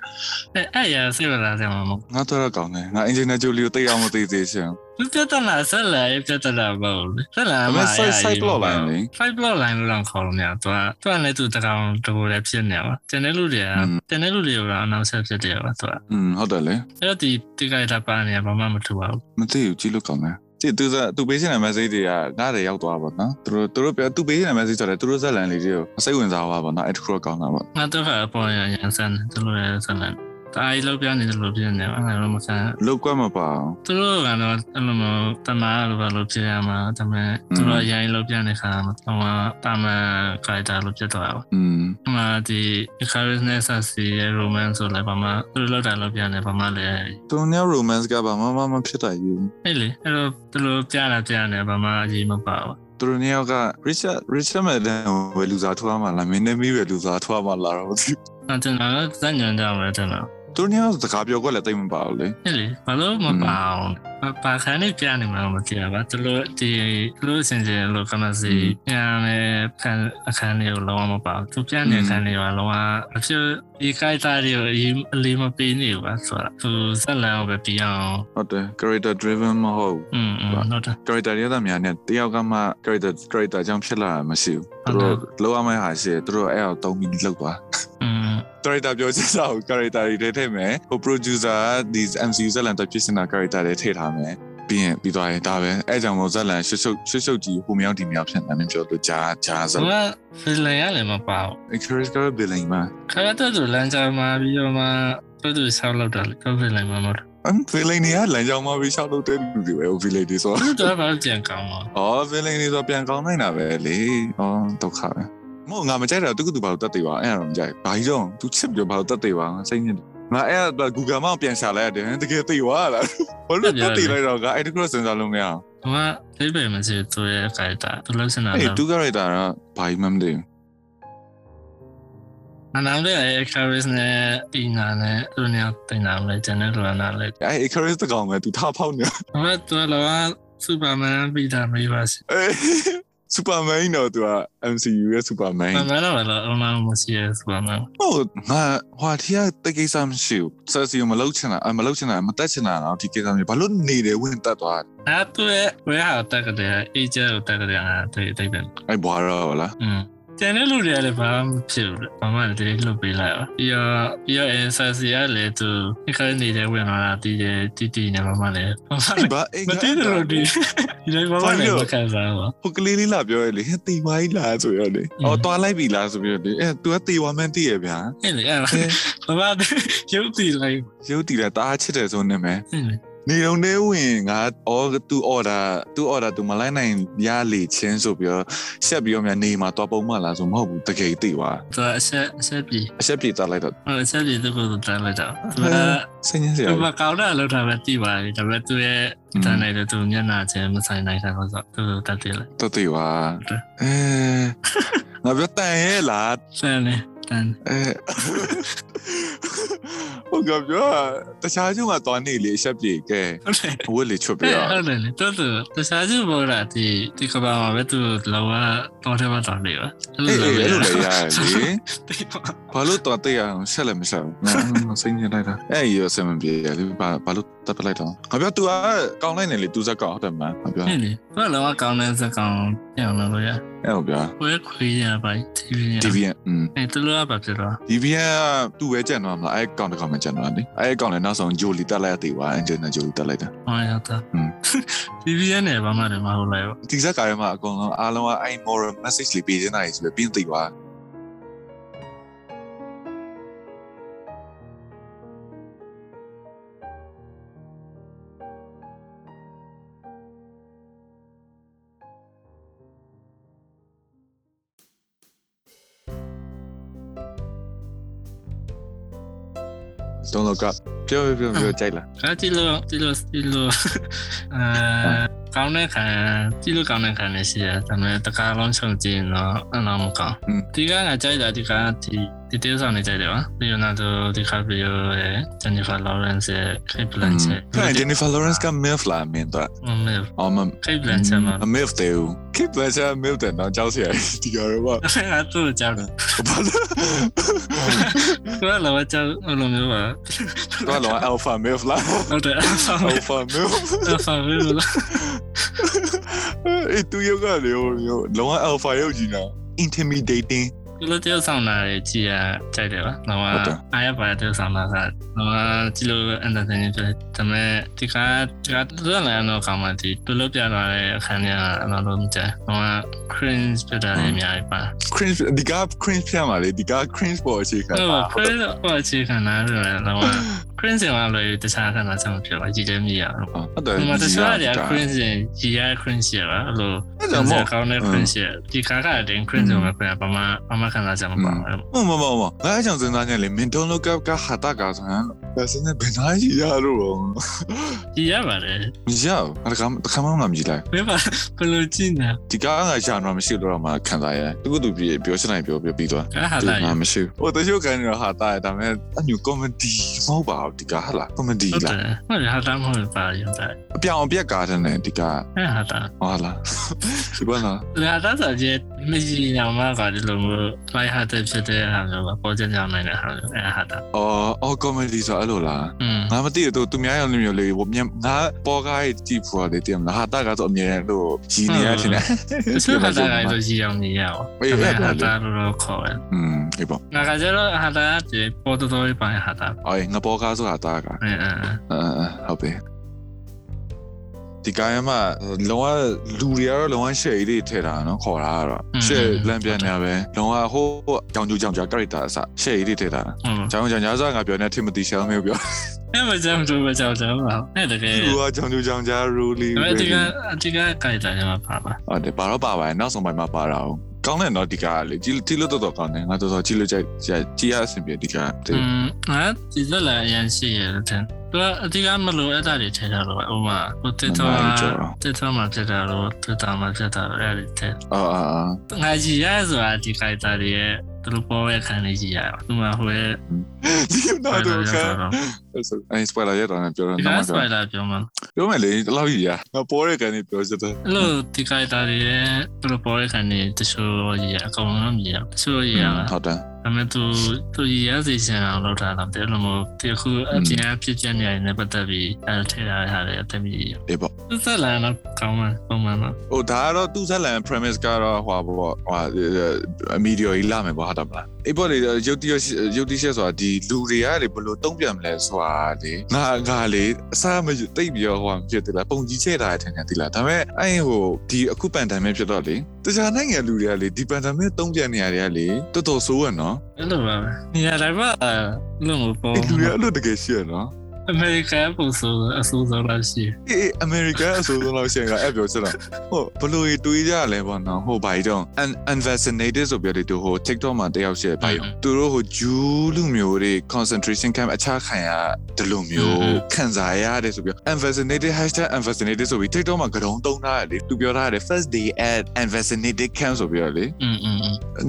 အဲ့အဲ့ရဆေးလာတယ်မမ ငါတော့ကောင်းတယ်ငါ engineer Jolie ကိုတိတ်အောင်မသိသေးချင် ။သူ ပြတ်လာဆက်လာပြတ်လာပါဘူး။ဆက်လာဒါပေမဲ့ side side plot line လေ side plot line လို့တော့ခေါ်လို့မရဘူး။သူကသူကလည်းသူတကောင်တကူလည်းဖြစ်နေပါ။ကျန်တဲ့လူတွေကကျန်တဲ့လူတွေကနောက်ဆက်ဖြစ်တယ်ပါသူကอืมဟုတ်တယ်လေ။အဲ့တော့ဒီတိကျတာပါနေဘာမှမထူပါဘူးမသိဘူးကြည့်လို့ကောင်းတယ်ကြည့်သူကသူပေးချင်တဲ့ message တွေကငါတွေရောက်သွားပါတော့သူတို့သူတို့ပြောသူပေးချင်တဲ့ message ဆိုတော့သူတို့ဇက်လန်လေးတွေကိုစိတ်ဝင်စားသွားပါတော့အဲ့တခုတော့ကောင်းတာပေါ့။ငါတော့အပေါ်ရရန်ဆန်သူတို့လည်းဆန် တယ်။ဒါအီလောက်ပြနေတယ်လို့ပြနေတယ်။အဲ့လိုမဆန်လောက်ကွက်မပါအောင်သူတို့ကတော့အဲ့လိုမျိုးတနာလိုပါလို့ပြရမှာဒါပေမဲ့သူတို့ရိုင်းလောက်ပြနေခါမှာဟိုတာမန်ခိုင်တာလို့ပြတော့ပါอืม။အမှဒီ charisma ဆက်စီရဲ့ romance ဆိုလည်းဘာမှသူတို့လောက်တာလောက်ပြနေဘာမှလည်းသူနဲ့ romance ကဘာမှမမဖြစ်တာယူအဲ့လေအဲ့လိုသူတို့ပြတာပြနေဘာမှအရေးမပါဘူးသူတို့နှစ်ယောက်က Richard Richard Madden ကိုလူစားထွားမှလားမင်းနဲ့မိပဲလူစားထွားမှလားတော့မသိ။အဲ့ဒါတော့ဇာညံကြမယ်တဲ့နော် သူတို့နှစ်ယောက်စကားပြောကွက်လည်းတိတ်မပါဘူးလေ ။အဲ့လေဘာလို့မပါအောင်။ပါခါနေပြနေမှာမသိရပါသူတို့ဒီသူတို့စင်ကြယ်လို့ကမစီပြန်နေခံအခန်းလေးကိုလုံးဝမပါဘူး။သူပြန်နေအခန်းလေးကလုံးဝအဖြစ်ဒီခိုက်တာတွေအလေးမပေးနေဘူးပါဆိုတာသူဇက်လန်ကိုပဲပြအောင် ဟုတ်တယ် character driven မဟုတ် อืมอืมဟုတ်တယ် character ရတဲ့များနဲ့တယောက်ကမှ character character ကြောင့်ဖြစ်လာတာမရှိဘူးသူတို့လောရမယ့်ဟာရှိတယ်သူတို့အဲ့အောင်တုံးပြီးလောက်သွား อืม character ပြောချင်တာကို character တွေထည့်ထည့်မယ်ဟို producer ဒီ MCU ဇက်လန်တက်ဖြစ်နေတာ character တွေထည့်ထားမယ်ပြီးရင်ပြီးသွားရင်ဒါပဲအဲ့ကြောင့်မို့ဇက်လန်ရှုပ်ရှုပ်ရှုပ်ရှုပ်ကြီးဟိုမြောက်ဒီမြောက်ဖြစ်နေတယ်ပြောလို့ဂျာဂျာဇက်ဟိုကဖီလန်ရလည်းမပါဘူး encourage က billing မှာခရတဲ့သူလမ်းကြမှာပြီးတော့မှသူတို့ဆောက်လောက်တာလေကောဖီလန်မှာမဟုတ်အမ် billing နေရလမ်းကြောင်းမှာပြီးရှောက်လို့တဲ့လူတွေပဲ billing တွေဆိုဘူးသူတို့ဘာကြံကောင်းမှာအော် billing တွေဆိုပြန်ကောင်းနိုင်တာပဲလေအော်ဒုက္ခပဲ မဟုတ်ငါမကြိုက်တာသူကသူဘာလို့တက်သေးပါအဲ့ဒါတော့မကြိုက်ဘာကြီးတော့သူချစ်ပြီးဘာလို့တက်သေးပါစိတ်ညစ်ငါအဲ့ဒါ Google မှာပြန်ရှာလိုက်ရတယ်တကယ်သိသွားလားဘာလို့တက်သေးလိုက်တော့ငါအဲ့ဒီကစဉ်းစားလို့မရအောင်ဟိုကဒီပေမရှိသူရဲ့ခိုက်တာသူလို့စင်တာအဲ့သူကရတာကဘာကြီးမှမသိဘူးအနာလည်းအခါရစ်နဲ့ဒီနာနဲ့သူနေတင်နာလည်းကျန်တဲ့လူနာလည်းအဲ့ Icarus တကောင်ပဲသူထားဖောက်နေဟိုကသူလောကစူပါမန်ပြီးတာ မေးပါစီအေး Superman တော့သူက MCU ရဲ့ Superman မမလာလာအမှန်မရှိရစူပါမန်ဟုတ်ငါဟွာတီးရတကိစ္စမရှိဘူးဆက်စီမလုပ်ချင်တာအမလုပ်ချင်တာမတက်ချင်တာတော့ဒီကိစ္စမျိုးဘာလို့နေတယ်ဝင်တက်သွားအဲ့သူရဲ့ဝဲဟာတက်ကတဲ့အေဂျယ်ကိုတက်တဲ့အားတိတ်တိတ်ပဲအဲ့ဘွာတော့လားอืม ကျန်တဲ့လူတွေကလည်းဘာမှမဖြစ်ဘူး။ဘာမှလည်းလွတ်ပေးလိုက်ပါ။ပြီးတော့ပြီးတော့ SSC ကလည်းသူခက်နေတဲ့ဝင်လာတာတီးတယ်တီးတီးနေမှမလည်းဘာမှအေးဘာအေးမတည်တယ်လို့ဒီဒီလည်းဘာမှလည်းမခံစားဘူးဟိုကလေးလေးလာပြောရလေဟဲ့တီဝိုင်းလာဆိုရလေအော်တွားလိုက်ပြီလားဆိုပြီးတော့လေအဲ तू ကတီဝါမန်တီရဗျာ။အဲ့လေအဲ့ဘာမှရုပ်တည်လိုက်ရုပ်တီလည်းတားချစ်တယ်ဆိုနေမယ်အဲ့လေ နေုံနေဝင်ငါ all to order to order သူမလိုက်နိုင်ရလေချင်းဆိုပြီးတော့ဆက်ပြီးတော့များနေမှာတော့ပုံမှန်လားဆိုမဟုတ်ဘူးတကယ်သိပါသူအဆက်အဆက်ပြီအဆက်ပြီတားလိုက်တော့အဆက်ပြီသူကတားလိုက်တော့သူကဆင်းရဲစရာဘာကောင်းတာလောက်တာပဲသိပါလေဒါပေမဲ့သူရဲ့တန်လိုက်တဲ့သူမျက်နှာချင်းမဆိုင်နိုင်တာဆိုတော့သူတတ်တယ်လေတတ်တယ်ပါအဲငါပြောတန်ရဲ့လားတန်လေတန်အဲ ဟုတ်ကဲ့ပြောတခြားကျုံကသွားနေလေဆက်ပြေကဲ ဟုတ်တယ် ဝက်လေချွတ်ပြ အဲ့ ရ ဟုတ်တယ်လေတော်တော်တခြားစုဘောလာဒီဒီကဘာမှာပဲသူလောကတော့တယ်မတော်လေပါ အေးအေးအဲ့လိုလေရတယ်လေ တိပါ ဘာလို့တော့တေးအောင်ဆက်လည်းမဆက်ဘူးငါစိတ်ညစ်လိုက်တာအဲ့ရဆင်မပြေလေဘာဘာလို့တပ်ပလိုက်တော့ငါပြော तू ကကောင်းလိုက်နေလေ तू ဇက်ကောင်းဟုတ်တယ်မငါပြော ဟဲ့လေဘာလောကကောင်းတဲ့စကောင်ပြောင်းလို့ရ အဲ့လိုပြော ဝဲခွေးရပါ TV ရ TV อืม အဲ့တူလို့ပါဖြစ်တော့ TV ကသူ့ ပဲကြံတော့မလားအဲ့ကောင်းတကောင်းမှကြံတော့လေအဲ့ကောင်းလည်းနောက်ဆုံးဂျိုလီတက်လိုက်ရသေးပါအင်ဂျင်နဲ့ဂျိုလီတက်လိုက်တာဟောရတာอืม TV ရနေဘာမှလည်းမဟုတ်လိုက်ဘူးဒီဇက်ကားရမှာအကုန်လုံးအားလုံးကအဲ့ moral message လေးပေးနေတာဆိုပြီးပြင်းသိပါ don't look up ပြောပြောပြောကြိုက်လားအဲ့ဒီလိုဒီလိုဒီလိုအဲကောင်းတဲ့ခံဒီလိုကောင်းတဲ့ခံနေရှိတယ်ဒါပေမဲ့တကားလုံးချုံကြည့်တော့အနာမကောင်းဒီကငါကြိုက်တာဒီကဒီ ဒီတေးဆောင်နေကြတယ်ပါဒီနာတော့ဒီခါပီယိုရဲ့ Jennifer Lawrence ရဲ့ Kate Blanchett ဟဲ့ Jennifer Lawrence က MILF လားမင်းတော့မမေအော်မ Kate Blanchett မှာ MILF တဲ့ Kate Blanchett MILF တဲ့တော့ကြောက်စရာဒီကြတော့ဘာငါတို့ကြောက်တယ်ဘာလဲသူကလည်းကြောက်လို့မျိုးပါတော့လော Alpha MILF လားဟုတ်တယ် Alpha MILF ဆာဗေးလို့အေးသူယောကလေလော Alpha ယောကြီးနာ intimidating ဒီလိုတယောက်ဆောင်တာကြည်ရကြိုက်တယ်ပါ။တော့အားရပါတယောက်ဆောင်တာကတော့ဒီလို entertaining ဖြစ်တယ်။ဒါပေမဲ့ဒီကဒီကတူရလည်းတော့ကောင်းမှဒီတူလို့ပြလာတဲ့အခန်းကြီးကတော့တော့မကြ။တော့ cringe ဖြစ်တာလည်းအများကြီးပါ cringe ဒီက cringe ပြမှာလေဒီက cringe ပေါ်အခြေခံ။ဟုတ် cringe ဟိုအခြေခံတာလည်းတော့ cringe ကလည်းတခြားခဏဆက်မဖြစ်ပါကြည်တယ်မြည်ရအောင်ဟုတ်တယ်။ဒီမှာတခြားတွေက cringe ကြီးရ cringe ရပါအဲ့လိုအဲ့ဒါမို့ကောင်းတဲ့ cringe ဒီကားကတည်းက cringe ကိုပဲပြန်ပါမပါမခံစားကြမှာပါမမမမငါအကြောင်းစဉ်းစားနေလေမင်းတို့လောကကဟာတာကဆိုရင်ဒါစနေဘယ်နာကြီးရတော့ကြည်ရပါတယ်မရောက်အဲ့ဒါကခမမမကြည့်လိုက်ဘယ်မှာဘယ်လိုကြည့်နေဒီကားငါရှာတော့မရှိတော့မှခံစားရသူကသူပြေပြောချင်တယ်ပြောပြောပြီးသွားကားဟာလိုက်ငါမရှိဟိုတချို့ကန်ရဟာတာဒါပေမဲ့အညူ comedy မဟုတ်ပါဘူးဒီကားဟာလား comedy ဟုတ်တလားယ်ဟုတ်တယ်ဟာတာမဟုတ်ပါရုံးတယ်အပြောင်အပြက်ကားတဲ့နဲ့ဒီကားအဲ့ဟာတာဟုတ်လားဒီဘာလားဒါတာဆိုကြ နှစ်ကြီးညောင်မကဒီလိုမျိုး try hard ဖြစ်တဲ့ဟာမျိုးပါပေါ်ကျညောင်နိုင်တဲ့ဟာမျိုးအဲဟာတာအော်အော် comedy ဆိုအဲ့လိုလားငါမသိတော့သူများရောင်မျိုးလေးဟိုမြန်ငါပေါ်ကားကြည့်ဖို့ရတယ်တင်လားဟာတာကတော့အမြဲလို့ရည်နေရတင်တယ်သူဟာတာကတော့ရည်အောင်နေရအောင်အေးဟာတာတော့ခေါ်တယ်อืมအေးပေါ့ငါကကျတော့ဟာတာကပေါ်တော်တော်ပိုင်းဟာတာအေးငါပေါ်ကားဆိုဟာတာကအဲအဲဟုတ်ပြီ ဒီကမ်းမှာလောကလူတွေကတော့လောကရှယ်လေးထည့်တာနော်ခေါ်တာကတော့ရှယ်လမ်းပြန်နေပဲလောကဟိုကြောင်ကျူကြောင်ကြား character အစရှယ်လေးထည့်တာဟုတ်ကျောင်းကြောင်ကြားဆိုငါပြောနေ Timothy Chalamet ပြောအဲ့မကြမ်းတော့မကြောက်ကြပါအဲ့တကယ်သူကကြောင်ကျူကြောင်ကြား role လေးအဲ့ဒီကအဒီကကြိုက်တယ်မှာပါပါဟုတ်တယ်ဘာတော့ပါပါနောက်ဆုံးပိုင်းမှာပါတာအောင် ကောင်းတယ်နော်ဒီကလေကြည့်ကြည့်လို့တော့တော့ကောင်းတယ်ငါတော်တော်ကြည့်လို့ကြိုက်ကြည့်ရအဆင်ပြေဒီကอืมငါဒီလက်လာအရင်ရှိရတယ်တဲ့သူကအဒီကမလို့အဲ့ဒါတွေထဲထားတော့ဥမာဟိုတက်တော့တက်တော့မှဖြစ်တာလို့တက်တာမှဖြစ်တာအဲ့ဒီထဲအာအာငါကြည့်ရဆိုတာဒီကြိုက်တာတွေရဲ့သူတို့ပေါ်ရဲ့ခံနေကြည့်ရအောင်သူမှဟိုရဲ့ဒီတော့တော့ကအဲ spoiler ရတော့ပြောတော့ဒီကနော်စပိုင်လာပြောမှာ ပြောမယ်လေဒီလောက်ကြီးရငါပေါ်ရကန်နေပြောချင်တယ်အဲ့လိုဒီကြိုက်တာတွေရဲ့သူတို့ပေါ်ရဲ့ခံနေတချို့ကြီးရအကုန်လုံးကြီးရတချို့ကြီးရဟုတ်တယ်တဒါပေမဲ့သူသူရရစီချင်အောင်လုပ်တာတော့တယ်လို့မို့ဒီခုအပြင်အဖြစ်ချက်နေရနေပတ်သက်ပြီးအဲထဲထားရတဲ့အတမီအေးပေါ့သူဆက်လာတော့ကောင်းမှပုံမှန်တော့ဟိုဒါကတော့သူ့ဆက်လန် premise ကတော့ဟွာပေါ့ဟွာမီဒီယာကြီးလာမယ်ပေါ့ဟုတ်တယ်မလားအေးပေါ့လေရုပ်တရက်ရုပ်တရက်ဆိုတာဒီလူတွေကလေဘယ်လိုတုံ့ပြန်မလဲဆိုတာလေငါငါလေအစားမတိတ်ပြီးတော့ဟွာဖြစ်တယ်လားပုံကြီးချဲ့တာထင်တယ်ဒီလားဒါပေမဲ့အဲ့ဟိုဒီအခုပန်တန်မဲ့ဖြစ်တော့လေ တခြားနိုင်ငံလူတွေကလေဒီပန်တန်မဲ့တုံ့ပြန်နေရတယ်လေတော်တော်ဆိုးရနော်အဲ့လိုပါပဲနေရာတိုင်းမှာလို့မပေါ်အဲ့လူတွေအဲ့လိုတကယ်ရှိရနော် အမေရိကန်ပုံစံအစိုးဆုံးလားရှိအေးအမေရိကန်အစိုးဆုံးလားရှိရင်ကအဲ့ပြောချင်တာဟုတ်ဘလို့တွေးကြရလဲပေါ့နော်ဟိုဘာကြီးတော့ unvaccinated ဆိုပြောတယ်သူဟို TikTok မှာတယောက်ရှိတယ်ဘာကြီးသူတို့ဟိုဂျူးလူမျိုးတွေ concentration camp အခြားခံရတလူမျိုးခံစားရတယ်ဆိုပြီး unvaccinated #unvaccinated ဆိုပြီး TikTok မှာကတုံးတုံးထားတယ်လေသူပြောထားတယ် first day at unvaccinated camp ဆိုပြီးတော့လေอืม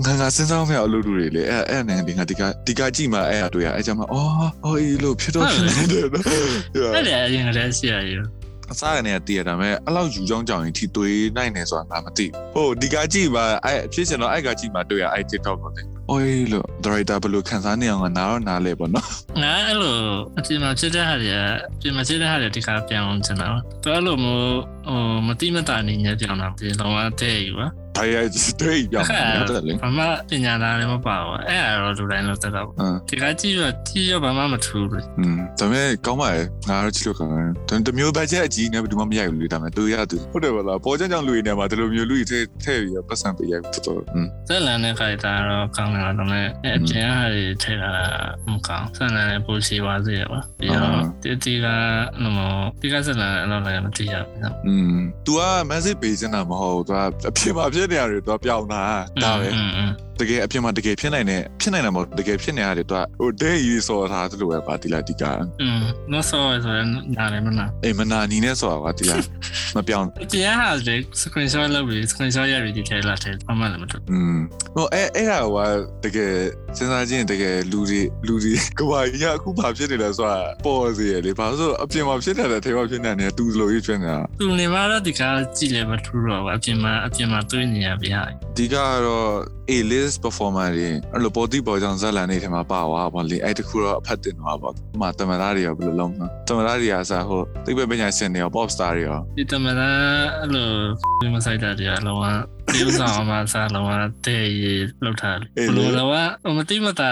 ငါငါစဉ်းစားမရအလုပ်တွေလေအဲ့အဲ့နဲ့ဒီငါဒီကဒီကကြည့်မှအဲ့အတွေ့ရအဲ့ကြမှာအော်အော်အေးလို့ဖြစ်တော့ဖြစ်နေတယ်အဲ့ဒါအရင်ကတည်းကရှိရရအစားကနေတည်ရတာမဲ့အဲ့လောက်ယူချောင်းကြောင်ရင်ထိသွေးနိုင်နေဆိုတာငါမသိဘူးဟိုဒီကကြည့်ပါအဲ့ဖြစ်ချင်တော့အဲ့ကကြည့်မှာတွေ့ရအဲ့ TikTok ကိုလေအိုးလို့ director ဘယ်လိုခံစားနေအောင်ကနားတော့နားလဲပေါ့နော်ငါအဲ့လိုအပြင်မှာဖြစ်တဲ့ဟာတွေအပြင်မှာဖြစ်တဲ့ဟာတွေဒီကပြောင်းချင်တာတော့အဲ့လိုမျိုးဟိုမတိမတာနေညပြောင်းတာဒီတော့အတဲ့ယူပါ ဒါရတွေ့ပြောင်းတယ်လေ ဘာမှပညာသားလည်းမပါဘူးအဲ့အရောလူတိုင်းလို့တက်တော့ အင်း ဒီကကြည့်ရကြည့်ရဘာမှမထူးဘူး อืมဒါပေမဲ့ကောင်းပါရဲ့ငါတော့ကြည့်လို့ကောင်းတယ်တမျိုးဘတ်ဂျက်အကြီးနဲ့ဘယ်သူမှမရိုက်ဘူးလေဒါပေမဲ့သူရသူဟုတ်တယ်ဗလားပေါ်ချင်ကြောင်လူတွေနဲ့မှာဒီလိုမျိုးလူတွေထဲထည့်ပြီးပတ်စံပေးရိုက်တော်တော်อืม ဆက်လန်တဲ့ခိုင်တာတော့ကောင်းတယ်တော့လည်းအပြင်ဟာတွေထဲတာမကောင်းဆက်လန်တဲ့ပိုရှိပါစေရပါပြီးတော့ဒီဒီကလို့မဒီကဆက်လန်တော့လည်းမသိရဘူးနော် อืม तू อ่ะ message ပေးစင်တာမဟုတ် तू อ่ะအဖြစ်မှာဖြစ် 那样的人都比较难难为 တကယ်အဖြစ်မှာတကယ်ဖြစ်နိုင်တဲ့ဖြစ်နိုင်တာမဟုတ်တကယ်ဖြစ်နေရတယ် तू อ่ะဟိုဒဲရေးစောထားသလိုပဲပါတီလာတီက อืมနော်ဆောဆိုရင်နားလည်းမနာ အေးမနာနီနဲ့ဆိုတာကတီလာမပြောင်း ဒီဟာလေ screenshot လုပ်ပြီး screenshot ရပြီးဒီထဲလာတယ်ဘာမှလည်းမထူး อืมဟိုအဲအဲ့ဒါကတကယ်စဉ်းစားကြည့်ရင်တကယ်လူတွေလူတွေကဘာကြီးအခုဘာဖြစ်နေလဲဆိုတာပေါ်စီရလေဘာလို့အပြင်မှာဖြစ်နေတဲ့ထဲမှာဖြစ်နေတယ်တူလိုကြီးဖြစ်နေတာ သူနေမှာတော့ဒီကကြည့်လည်းမထူးတော့ဘူးအပြင်မှာအပြင်မှာတွေ့နေရပြီဟာ ဒီကတော့ A list performer တွေအဲ့လိုပေါ်တိပေါ်ကြောင်ဇက်လန်နေထဲမှာပါသွားပါလေအဲ့တခုတော့အဖက်တင်သွားပါဒီမှာတမန်သားတွေရောဘယ်လိုလုံးမလဲတမန်သားတွေကစားဟိုသိပ္ပံပညာရှင်တွေရော pop star တွေရောဒီတမန်အဲ့လိုဒီမဆိုင်တာတွေကလောက ဒီဥစ္စာမှာစားလောကတဲ့ရလောက်ထားဘလို့လောကမတိမတာ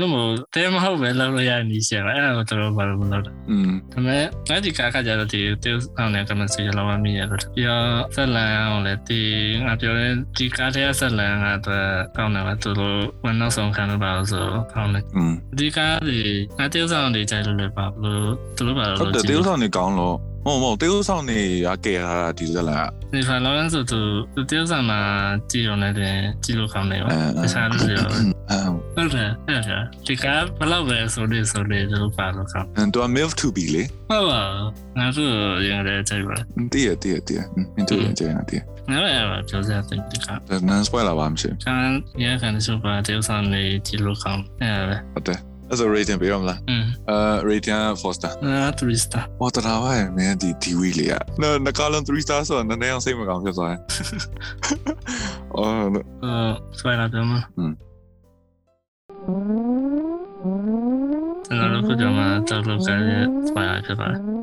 လို့မတဲမဟုတ်ပဲလောက်ရနေရှာအဲ့ဒါတော့ဘာလို့မလုပ်တာ อืม ဒါပေမဲ့ငါဒီကားကကြတော့ဒီတေးအောင်လည်းကမစီလောကမီရလို့ပြီးတော့ဆက်လန်အောင်လည်းဒီငါပြောတဲ့ဒီကားတဲ့ဆက်လန်ကတော့ကောင်းတယ်ပါသူတို့ဝန်နောက်ဆောင်ခံလို့ပါဆိုကောင်းတယ် อืม ဒီကားဒီငါတေးဆောင်တွေကြိုက်လို့လည်းပါဘလို့သူတို့ပါ ဟုတ် လို့ တယ်တေးဥဆောင်နေကောင်းလို့မ ဟုတ်မဟုတ်တေးဥဆောင်နေရကဲရတာဒီဇက်လာဒီဖာလောရန်ဆိုသူတေးဥဆောင်မှာကြည့်ရုံနဲ့တင်ကြည့်လို့ကောင်းတယ်ရောအစားလို့ရောဟုတ်တယ်ဟုတ်တယ်ဒီကဘလောက်ပဲဆိုလို့ဆိုလို့ပါလို့ကောင်းတယ်သူက milf to be လေဟုတ်ပါငါတို့ရင်လည်းကြိုက်ပါတည်ရတည်ရတည်ရမင်းတို့ရင်ကြိုက်ရတည်ရနော်ရပါပြောစရာတင်ဒီကနန်စပွိုင်လာပါမရှိဘူးကျန်ရခံစုပါတေးဥဆောင်နေကြည့်လို့ကောင်းတယ်ဟုတ်တယ် အဲ့ဆို rating ပေးရမလားအဲ rating 4 star အာ3 star ပေါ်တရာဝိုင်းမင်းဒီ TV လေးอ่ะနော်နှကားလုံး3 star ဆိုတော့နည်းနည်းအောင်စိတ်မကောင်းဖြစ်သွားတယ်အော်အဲဆိုရတာပြန်မอืมကျွန်တော်တို့ကကြမှာတောက်လောက်ကြရဲ့စပါရဖြစ်ပါတယ်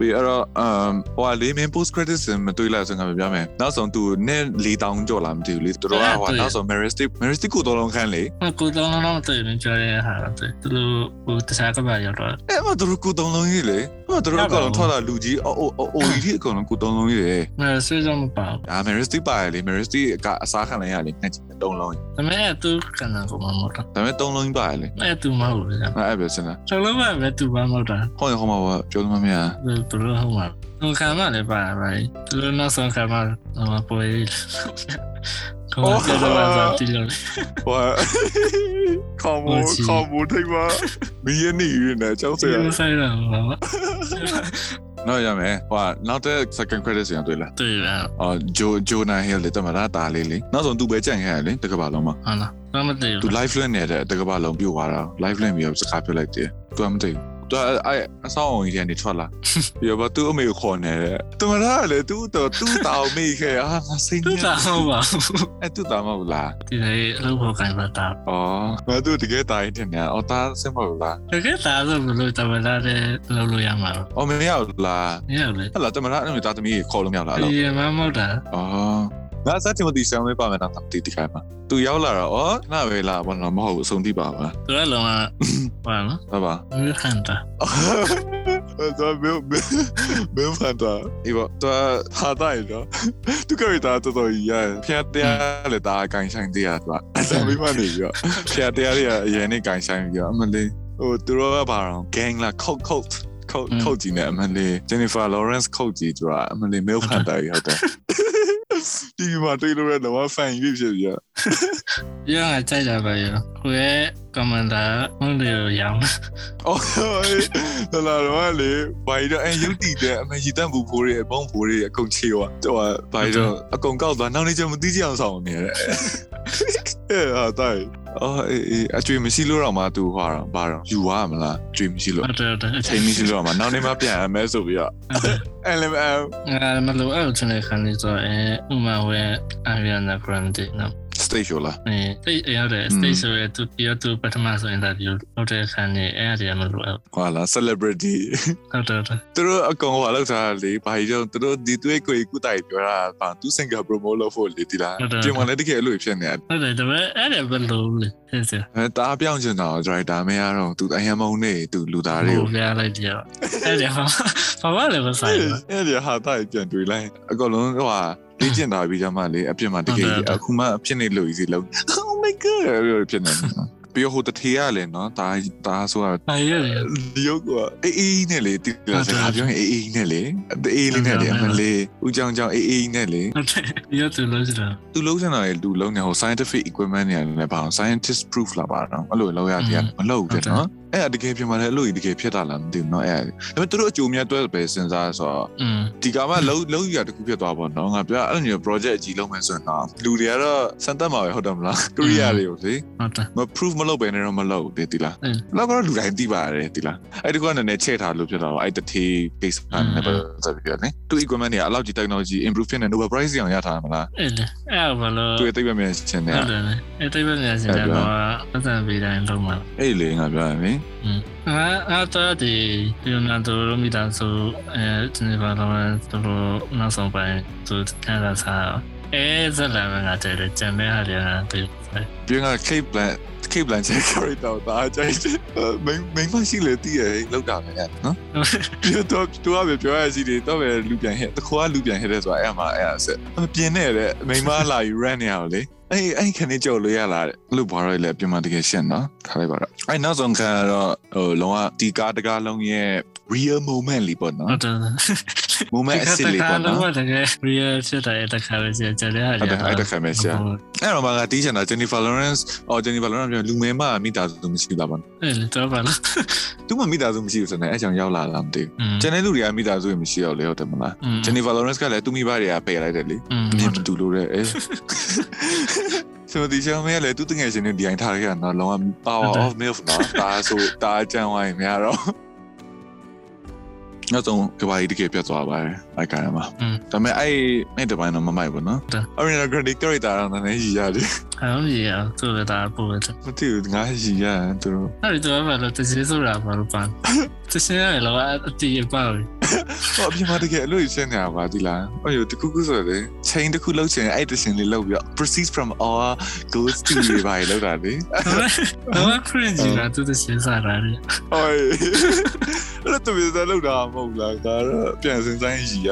ပေးအဲ့တော့အမ်ဟိုဟာလေးမင်း post credit စင်မတွေ့လိုက်ဆိုငါပြောမယ်နောက်ဆုံးသူနဲ့၄တောင်းကြော်လာမသိဘူးလေတော်တော်ဟိုနောက်ဆုံး meristic meristic ကိုတော်တော်ခန်းလေကိုတော်တော်တော့တွေ့ရင်ကြော်ရတာတော့သူတို့ဟိုတခြားကဘာရောက်တော့အဲ့မသူတို့ကိုတော်တော်ကြီးလေဟောတို့အကောင်ထွက်လာလူကြီးအိုအိုအိုကြီးဒီအကောင်ကိုတုံးလုံးကြီးတယ်။အဲဆွေးကြောင့်မပါဘူး။ဒါ Meristy ပါရလေ Meristy ကအစားခံလိုက်ရလေနှက်ချင်တုံးလုံးကြီး။ဒါမဲ့သူကနာကမမဟုတ်တာ။ဒါမဲ့တုံးလုံးကြီးပါရလေ။အဲသူမဟုတ်ဘူး။အဲပဲစလား။တုံးလုံးကပဲသူမဟုတ်တာ။ဟုတ်ရဟုတ်မှာပါပြောလို့မမြင်ဘူး။သူတို့ဟုတ်မှာ။သူခံမလည်းပါပါလေ။သူတို့နောက်ဆုံးခံမဟိုပေါ်ရည်။ Comment ça va ça Ouais. Comment comment tu vas မီးရနေရနေကြောက်စရာ ဆိုင်တာပါဘာနောက်ရမယ်ဟိုကနောက်တဲ့ second credit စီအောင်တွေ့လားတွေ့လားအော်ဂျိုဂျိုနာဟဲလေတမလားတာလေးလေနောက်ဆုံးသူပဲကြံ့ခဲ့ရလေတကဘာလုံးမှာဟုတ်လားမသိသူ ဘူး live land နေတဲ့တကဘာလုံးပြို့သွားတာ live land ပြီးတော့စကားပြောလိုက်တယ်သူကမသိဘူး သူအဲ့အဆောင်အောင်ကြီးကနေထွက်လာပြီးတော့သူ့အမေကိုခေါ်နေတယ်တမရလေသူ့တော့သူ့တောင်မိခဲ့အာငါစိတ်သူညစ်တာဟုတ်ပါဘူးအဲ့သူ့တောင်မဟုတ်လားဒီနေ့အလုပ်ဖို့ခိုင်းပါတာဩငါသူ့တကယ်တာရင်တင်နေအော်တာစင်မဟုတ်လားတကယ်တာဆိုဘလို့တမလာတဲ့လုပ်လို့ရမှာတော့အော်မင်းရောက်လားမရဘူးလေဟဲ့လားတမရအဲ့လိုတာသမီးကိုခေါ်လို့မရလားအဲ့လိုဒီမမဟုတ်တာอ๋อ ငါစတင်မတီဆောင်မေးပါမယ်တော့တီတီခိုင်းပါသူရောက်လာတော့ဩနားပဲလားဘာလို့မဟုတ်ဘူးအဆုံးတိပါပါသူကလုံးဝဘာနော်ဟုတ်ပါမင်းဟန်တာတော့ဘယ်ဘယ်ဘယ်ဖန်တာဒီတော့ဟာတိုင်းတော့သူကရတာတော်တော်ရဖျက်တရားလေတာကန်ဆိုင်တရားသူအစမေးမနေပြီးတော့ဖျက်တရားတွေအရင်နဲ့ကန်ဆိုင်ပြီးတော့အမလေးဟိုသူတို့ကဘာတော့ gang လား cult cult ခုတ်ခုတ်ကြီးနဲ့အမလေး Jennifer Lawrence ခုတ်ကြီးသူကအမလေး milk hunter ကြီးဟုတ်တယ်ဒီမှာတွေ့လို့ရတော့ fan ကြီးဖြစ်ပြီရငါကြိုက်တာပဲရကိုရဲ့ကမန်ဒါဟုတ်တယ်ရောင်းအော်တော်လာတော့လေဘာလို့အဲရုပ်တည်တဲ့အမကြီးတန်ဘူးဖိုးတွေအပေါင်းဖိုးတွေအကုန်ချေသွားတော့ဘာလို့အကုန်ကောက်သွားနောက်နေ့ကျမသိကြအောင်ဆောင်နေရတယ်အဲဟာတိုင်း အော်အေးအကျွေးမရှိလို့တော့မှသူဟွာတော့ဘာတော့ယူရမလားကျွေးမရှိလို့ဟုတ်တယ်ဟုတ်တယ်ချိန်မရှိလို့တော့မှနောက်နေ့မှပြန်အမဲဆိုပြီးတော့ LML ငါမလို့အဲ့ချင်တဲ့ခန်းလေးဆိုအဲဥမာဝဲအာရီယာနာဂရန်ဒီနော် stage show လားအဲတိတ်ရတဲ့ stage ဆိုရသူပြောသူပထမဆို interview လုပ်တဲ့ခန်းလေးအဲ့အရာမလို့အဲ့ဟွာလား celebrity ဟုတ်တယ်ဟုတ်တယ်သူတို့အကောင်ဟွာလောက်ထားလေဘာကြီးတော့သူတို့ဒီတွေ့ကိုကုတိုင်ပြောတာဘာသူ singer promote လုပ်ဖို့လေဒီလားပြင်မလည်းတကယ်အဲ့လိုဖြစ်နေတယ်ဟုတ်တယ်ဒါပေမဲ့အဲ့ဒါဘယ်လိုလဲဆက်စအဲတားပြောင်းချင်တော့ driver မရတော့သူအဟံမုံနေသူလူသားတွေကိုပြလိုက်ကြအဲ့ဒါဘာဘာလဲမဆိုင်ဘူးအဲ့ဒီဟာတိုင်းပြန်တွေ့လိုက်အကောင်လုံးဟိုဟာ လေ့ကျင့်တာပြီးကြမှာလေအပြစ်မှာတကယ်ကြီးအခုမှအဖြစ်နေလို့ကြီးစီလုံး Oh my god ပြောဖြစ်နေပြီးဟိုတထေးရလဲနော်တာတာဆိုတော့အဲ့ရလေဒီရုပ်ကအေးအေးနဲ့လေတိကျစကားပြောရင်အေးအေးနဲ့လေအေးလေးနဲ့လေအမလေးဦးကြောင်ကြောင်အေးအေးနဲ့လေဟုတ်တယ်ရတူလို့စတာသူလုံးစင်တာလေသူလုံးနေဟို scientific equipment နေလည်းဘာအောင် scientist proof လာပါတော့အဲ့လိုလောက်ရတဲ့မလောက်ဘူးတဲ့နော်အဲ့ဒါတကယ်ပြန်มาလဲအဲ့လိုတကယ်ဖြစ်တာလားမသိဘူးเนาะအဲ့ဒါပေမဲ့သူတို့အကျိုးမြတ်တွဲပဲစဉ်းစားဆိုတော့ อืม ဒီကမှလုံးလုံးရတခုဖြစ်သွားပါတော့ငါပြောအဲ့လိုမျိုး project အကြီးလုံးမယ်ဆိုရင်တော့လူတွေကတော့စံတက်မှာပဲဟုတ်တယ်မလားကိုရီးယားတွေကိုလေ ဟုတ်တယ် မ proof မလုပ်ဘဲနဲ့တော့မလုပ်ဘူးတိလား အင်း လောက်ကတော့လူတိုင်းသိပါတယ်တိလားအဲ့ဒီကနည်းနည်းချဲ့ထားလို့ဖြစ်တော့အဲ့တထေး case နဲ့ပဲဆက်ပြီးပြောနေသူ equipment တွေကအလောက်ကြီး technology improve ဖြစ်နေ Nobel Prize အောင်ရထားမှာလား အဲ့လေအဲ့ဘာလို့ သူရဲ့သိပ္ပံမြန်ရှင်တွေ ဟုတ်တယ်အဲ့တိတ်ပဲနေစင်တယ်တော့ပတ်စံပေးတိုင်းလုံးမှာ အဲ့လေငါပြောရမယ် あ、あとで、いろんなところ見たそう、え、ジェネバロマンとの、なそばへ、と、なんかさ、え、ザラメが出る、ジャメハリアンという。 ပြီးငါ Kate Blanch Kate Blanchett character တော့အားကြိုက်တယ်မင်းမင်းမရှိလေတည်ရလောက်တာပဲနော်ပြီးတော့သူကပဲပြောရစီတယ်တော့ပဲလူပြန်ဟဲ့တခွာလူပြန်ဟဲ့တဲ့ဆိုတာအဲ့မှာအဲ့အဆက်ပြင်းနေတဲ့မိမလာယူ run နေအောင်လေအဲ့အဲ့ခနဲ့ကြောက်လို့ရလာတယ်လို့ဘာလို့လဲပြင်မတကယ်ရှင်းနော်ထားလိုက်ပါတော့အဲ့နောက်ဆုံးကတော့ဟိုလုံးဝဒီကားတကားလုံးရဲ့ real moment လीပေါ့နော်ဟုတ်တယ် moment အစစ်လေးပေါ့လောနော်ကတကယ် real ဖြစ်တဲ့တခါပဲကြကြတဲ့ဟာဟုတ်တယ်အဲ့ဒါခမဲရှာအဲ့တော့မှကတီးချင်တာ Jennifer Lawrence အော် Jennifer Lawrence ပြောလူမဲမမိသားစုမရှိတာပါအဲ့လေတော့ဘာလို့သူမှမိသားစုမရှိဘူးဆိုတော့အဲ့ကြောင့်ရောက်လာတာမသိဘူးကျန်တဲ့လူတွေကမိသားစုမရှိတော့လေဟုတ်တယ်မလား Jennifer Lawrence ကလည်းသူမိဘတွေကပယ်လိုက်တယ်လေอืมမြင်တူလို့တဲ့အဲဆိုတော့ဒီချောင်းမဲလည်းသူတငယ်ချင်းတွေဒီအိုင်ထားခဲ့တာတော့လုံးဝ power of milk နော်ဒါဆိုတာအကျန်းဝိုင်းများတော့ နောက်ဆုံးကဘာကြီးတကယ်ပြတ်သွားပါတယ်အဲ့ကရမှာဒါပေမဲ့အဲ့အဲ့တပိုင်းတော့မမိုက်ဘူးနော် Ariana Grande character တော့နည်းနည်းရည်ရတယ်အဲ့လိုရသူကတာပို့တယ်မသိဘူးငါရည်ရတယ်သူတို့အဲ့ဒီတော့ဘာလို့တစီဆိုတာဘာလို့ပန်း တစီရလောအတီးပါဘူးဟောအပြင်မှာတကယ်အလို့ရှင်းနေတာပါဒီလားဟိုတခုခုဆိုလေ chain တခုလောက်ချင်အဲ့တရှင်လေးလောက်ပြီး proceeds from all goes to တွေပါလောက်တာလေတော့ cringe လာသူတစီစားရတယ်ဟိုအဲ့တော့သူစလောက်တာမဟုတ်လားဒါတော့ပြန်စင်ဆိုင်ရည်ရ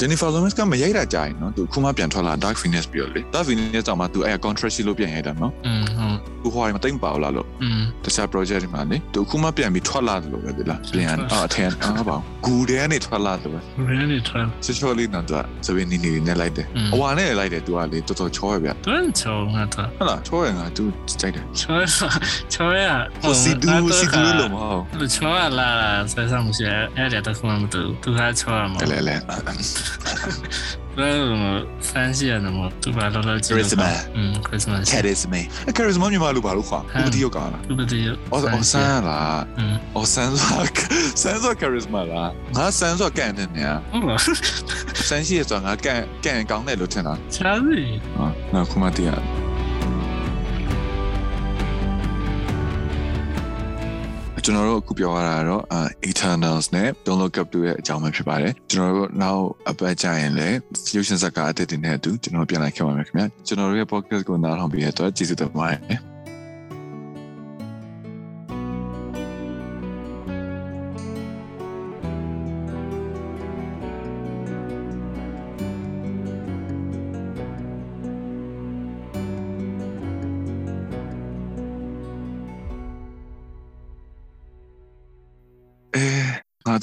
Jennifer Lawrence ကမရိုက်တာကြာရင်နော်သူခုမှပြန်ထွက်လာ Dark Phoenix ပြီးတော့လေ Dark Phoenix တောင်မှသူအဲ့ contract ရှိလို့ပြန်ရိုက်တာနော် อืมဟုတ် သူဟိုဟာမသိမ့်ပါဘူးလားလို့ อืม တခြား project တွေမှာလေသူခုမှပြန်ပြီးထွက်လာတယ်လို့ပဲဒီလားပြန်အော်အထင်အော်ပါဂူတဲကနေထွက်လာတယ်ပဲ really try ချေချောလေးတော့သူကစပင်းနီနီလေးနဲ့လိုက်တယ် อืม အဝါနဲ့လိုက်တယ်သူကလေတော်တော်ချောရဗျ တွန်းချုံငါတော့ ဟုတ်လားချောရငါသူကြိုက်တယ် ချောချောရ ဟိုစီဒူစီဒူလို့မဟုတ် လူချောလာဆက်ဆောင်မရှိအဲ့ဒါတခုမှမတူသူကချောမှာ လဲလဲ တော့ဖန်စီရတယ်မသူဘာလို့လဲခရစ်စမတ်อืมခရစ်စမတ်ခရစ်စမတ်ခရစ်စမတ်မြန်မာလိုဘာလို့ခေါ်ဥပဒေရောကလားဥပဒေရောအော်အော်ဆန်လားအော်ဆန်ဆိုဆန်ဆိုခရစ်စမတ်လားငါဆန်ဆိုကန်တယ်ညာဟုတ်လားဆန်စီရဆိုငါကန်ကန်ကောင်းတယ်လို့ထင်တာချားစီဟာငါခုမှတည်းရ ကျွန်တော်တို့အခုပြောရတာတော့ Eternals နဲ့ Download Cup 2ရဲ့အကြောင်းပဲဖြစ်ပါတယ်ကျွန်တော်တို့နောက်အပတ်ကျရင်လည်း Fusion ဇာတ်ကားအသစ်တွေနဲ့အတူကျွန်တော်ပြန်လာခဲ့ပါမယ်ခင်ဗျာကျွန်တော်တို့ရဲ့ podcast ကိုနားထောင်ပြီးရတော့ကျေးဇူးတင်ပါတယ်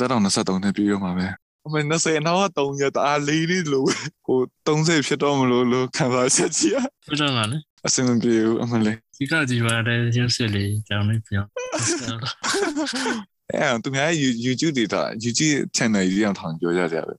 2023နှစ်ပြည့်တော့မှာပဲအမေ20နောက်က3ရက်တအားလေးလေးလို့ဟို30ဖြစ်တော့မလို့လို့ခံစားချက်ကြီးอ่ะဖြစ်တော့ငါလေအဆင်မပြေဘူးအမလေးဒီကဒီပါတဲ့ရုပ်စစ်လေးကြောင်းလေးပြောအဲသူများ YouTube တွေဒါ YouTube channel ကြီးအောင်ထောင်ပြောကြကြပဲ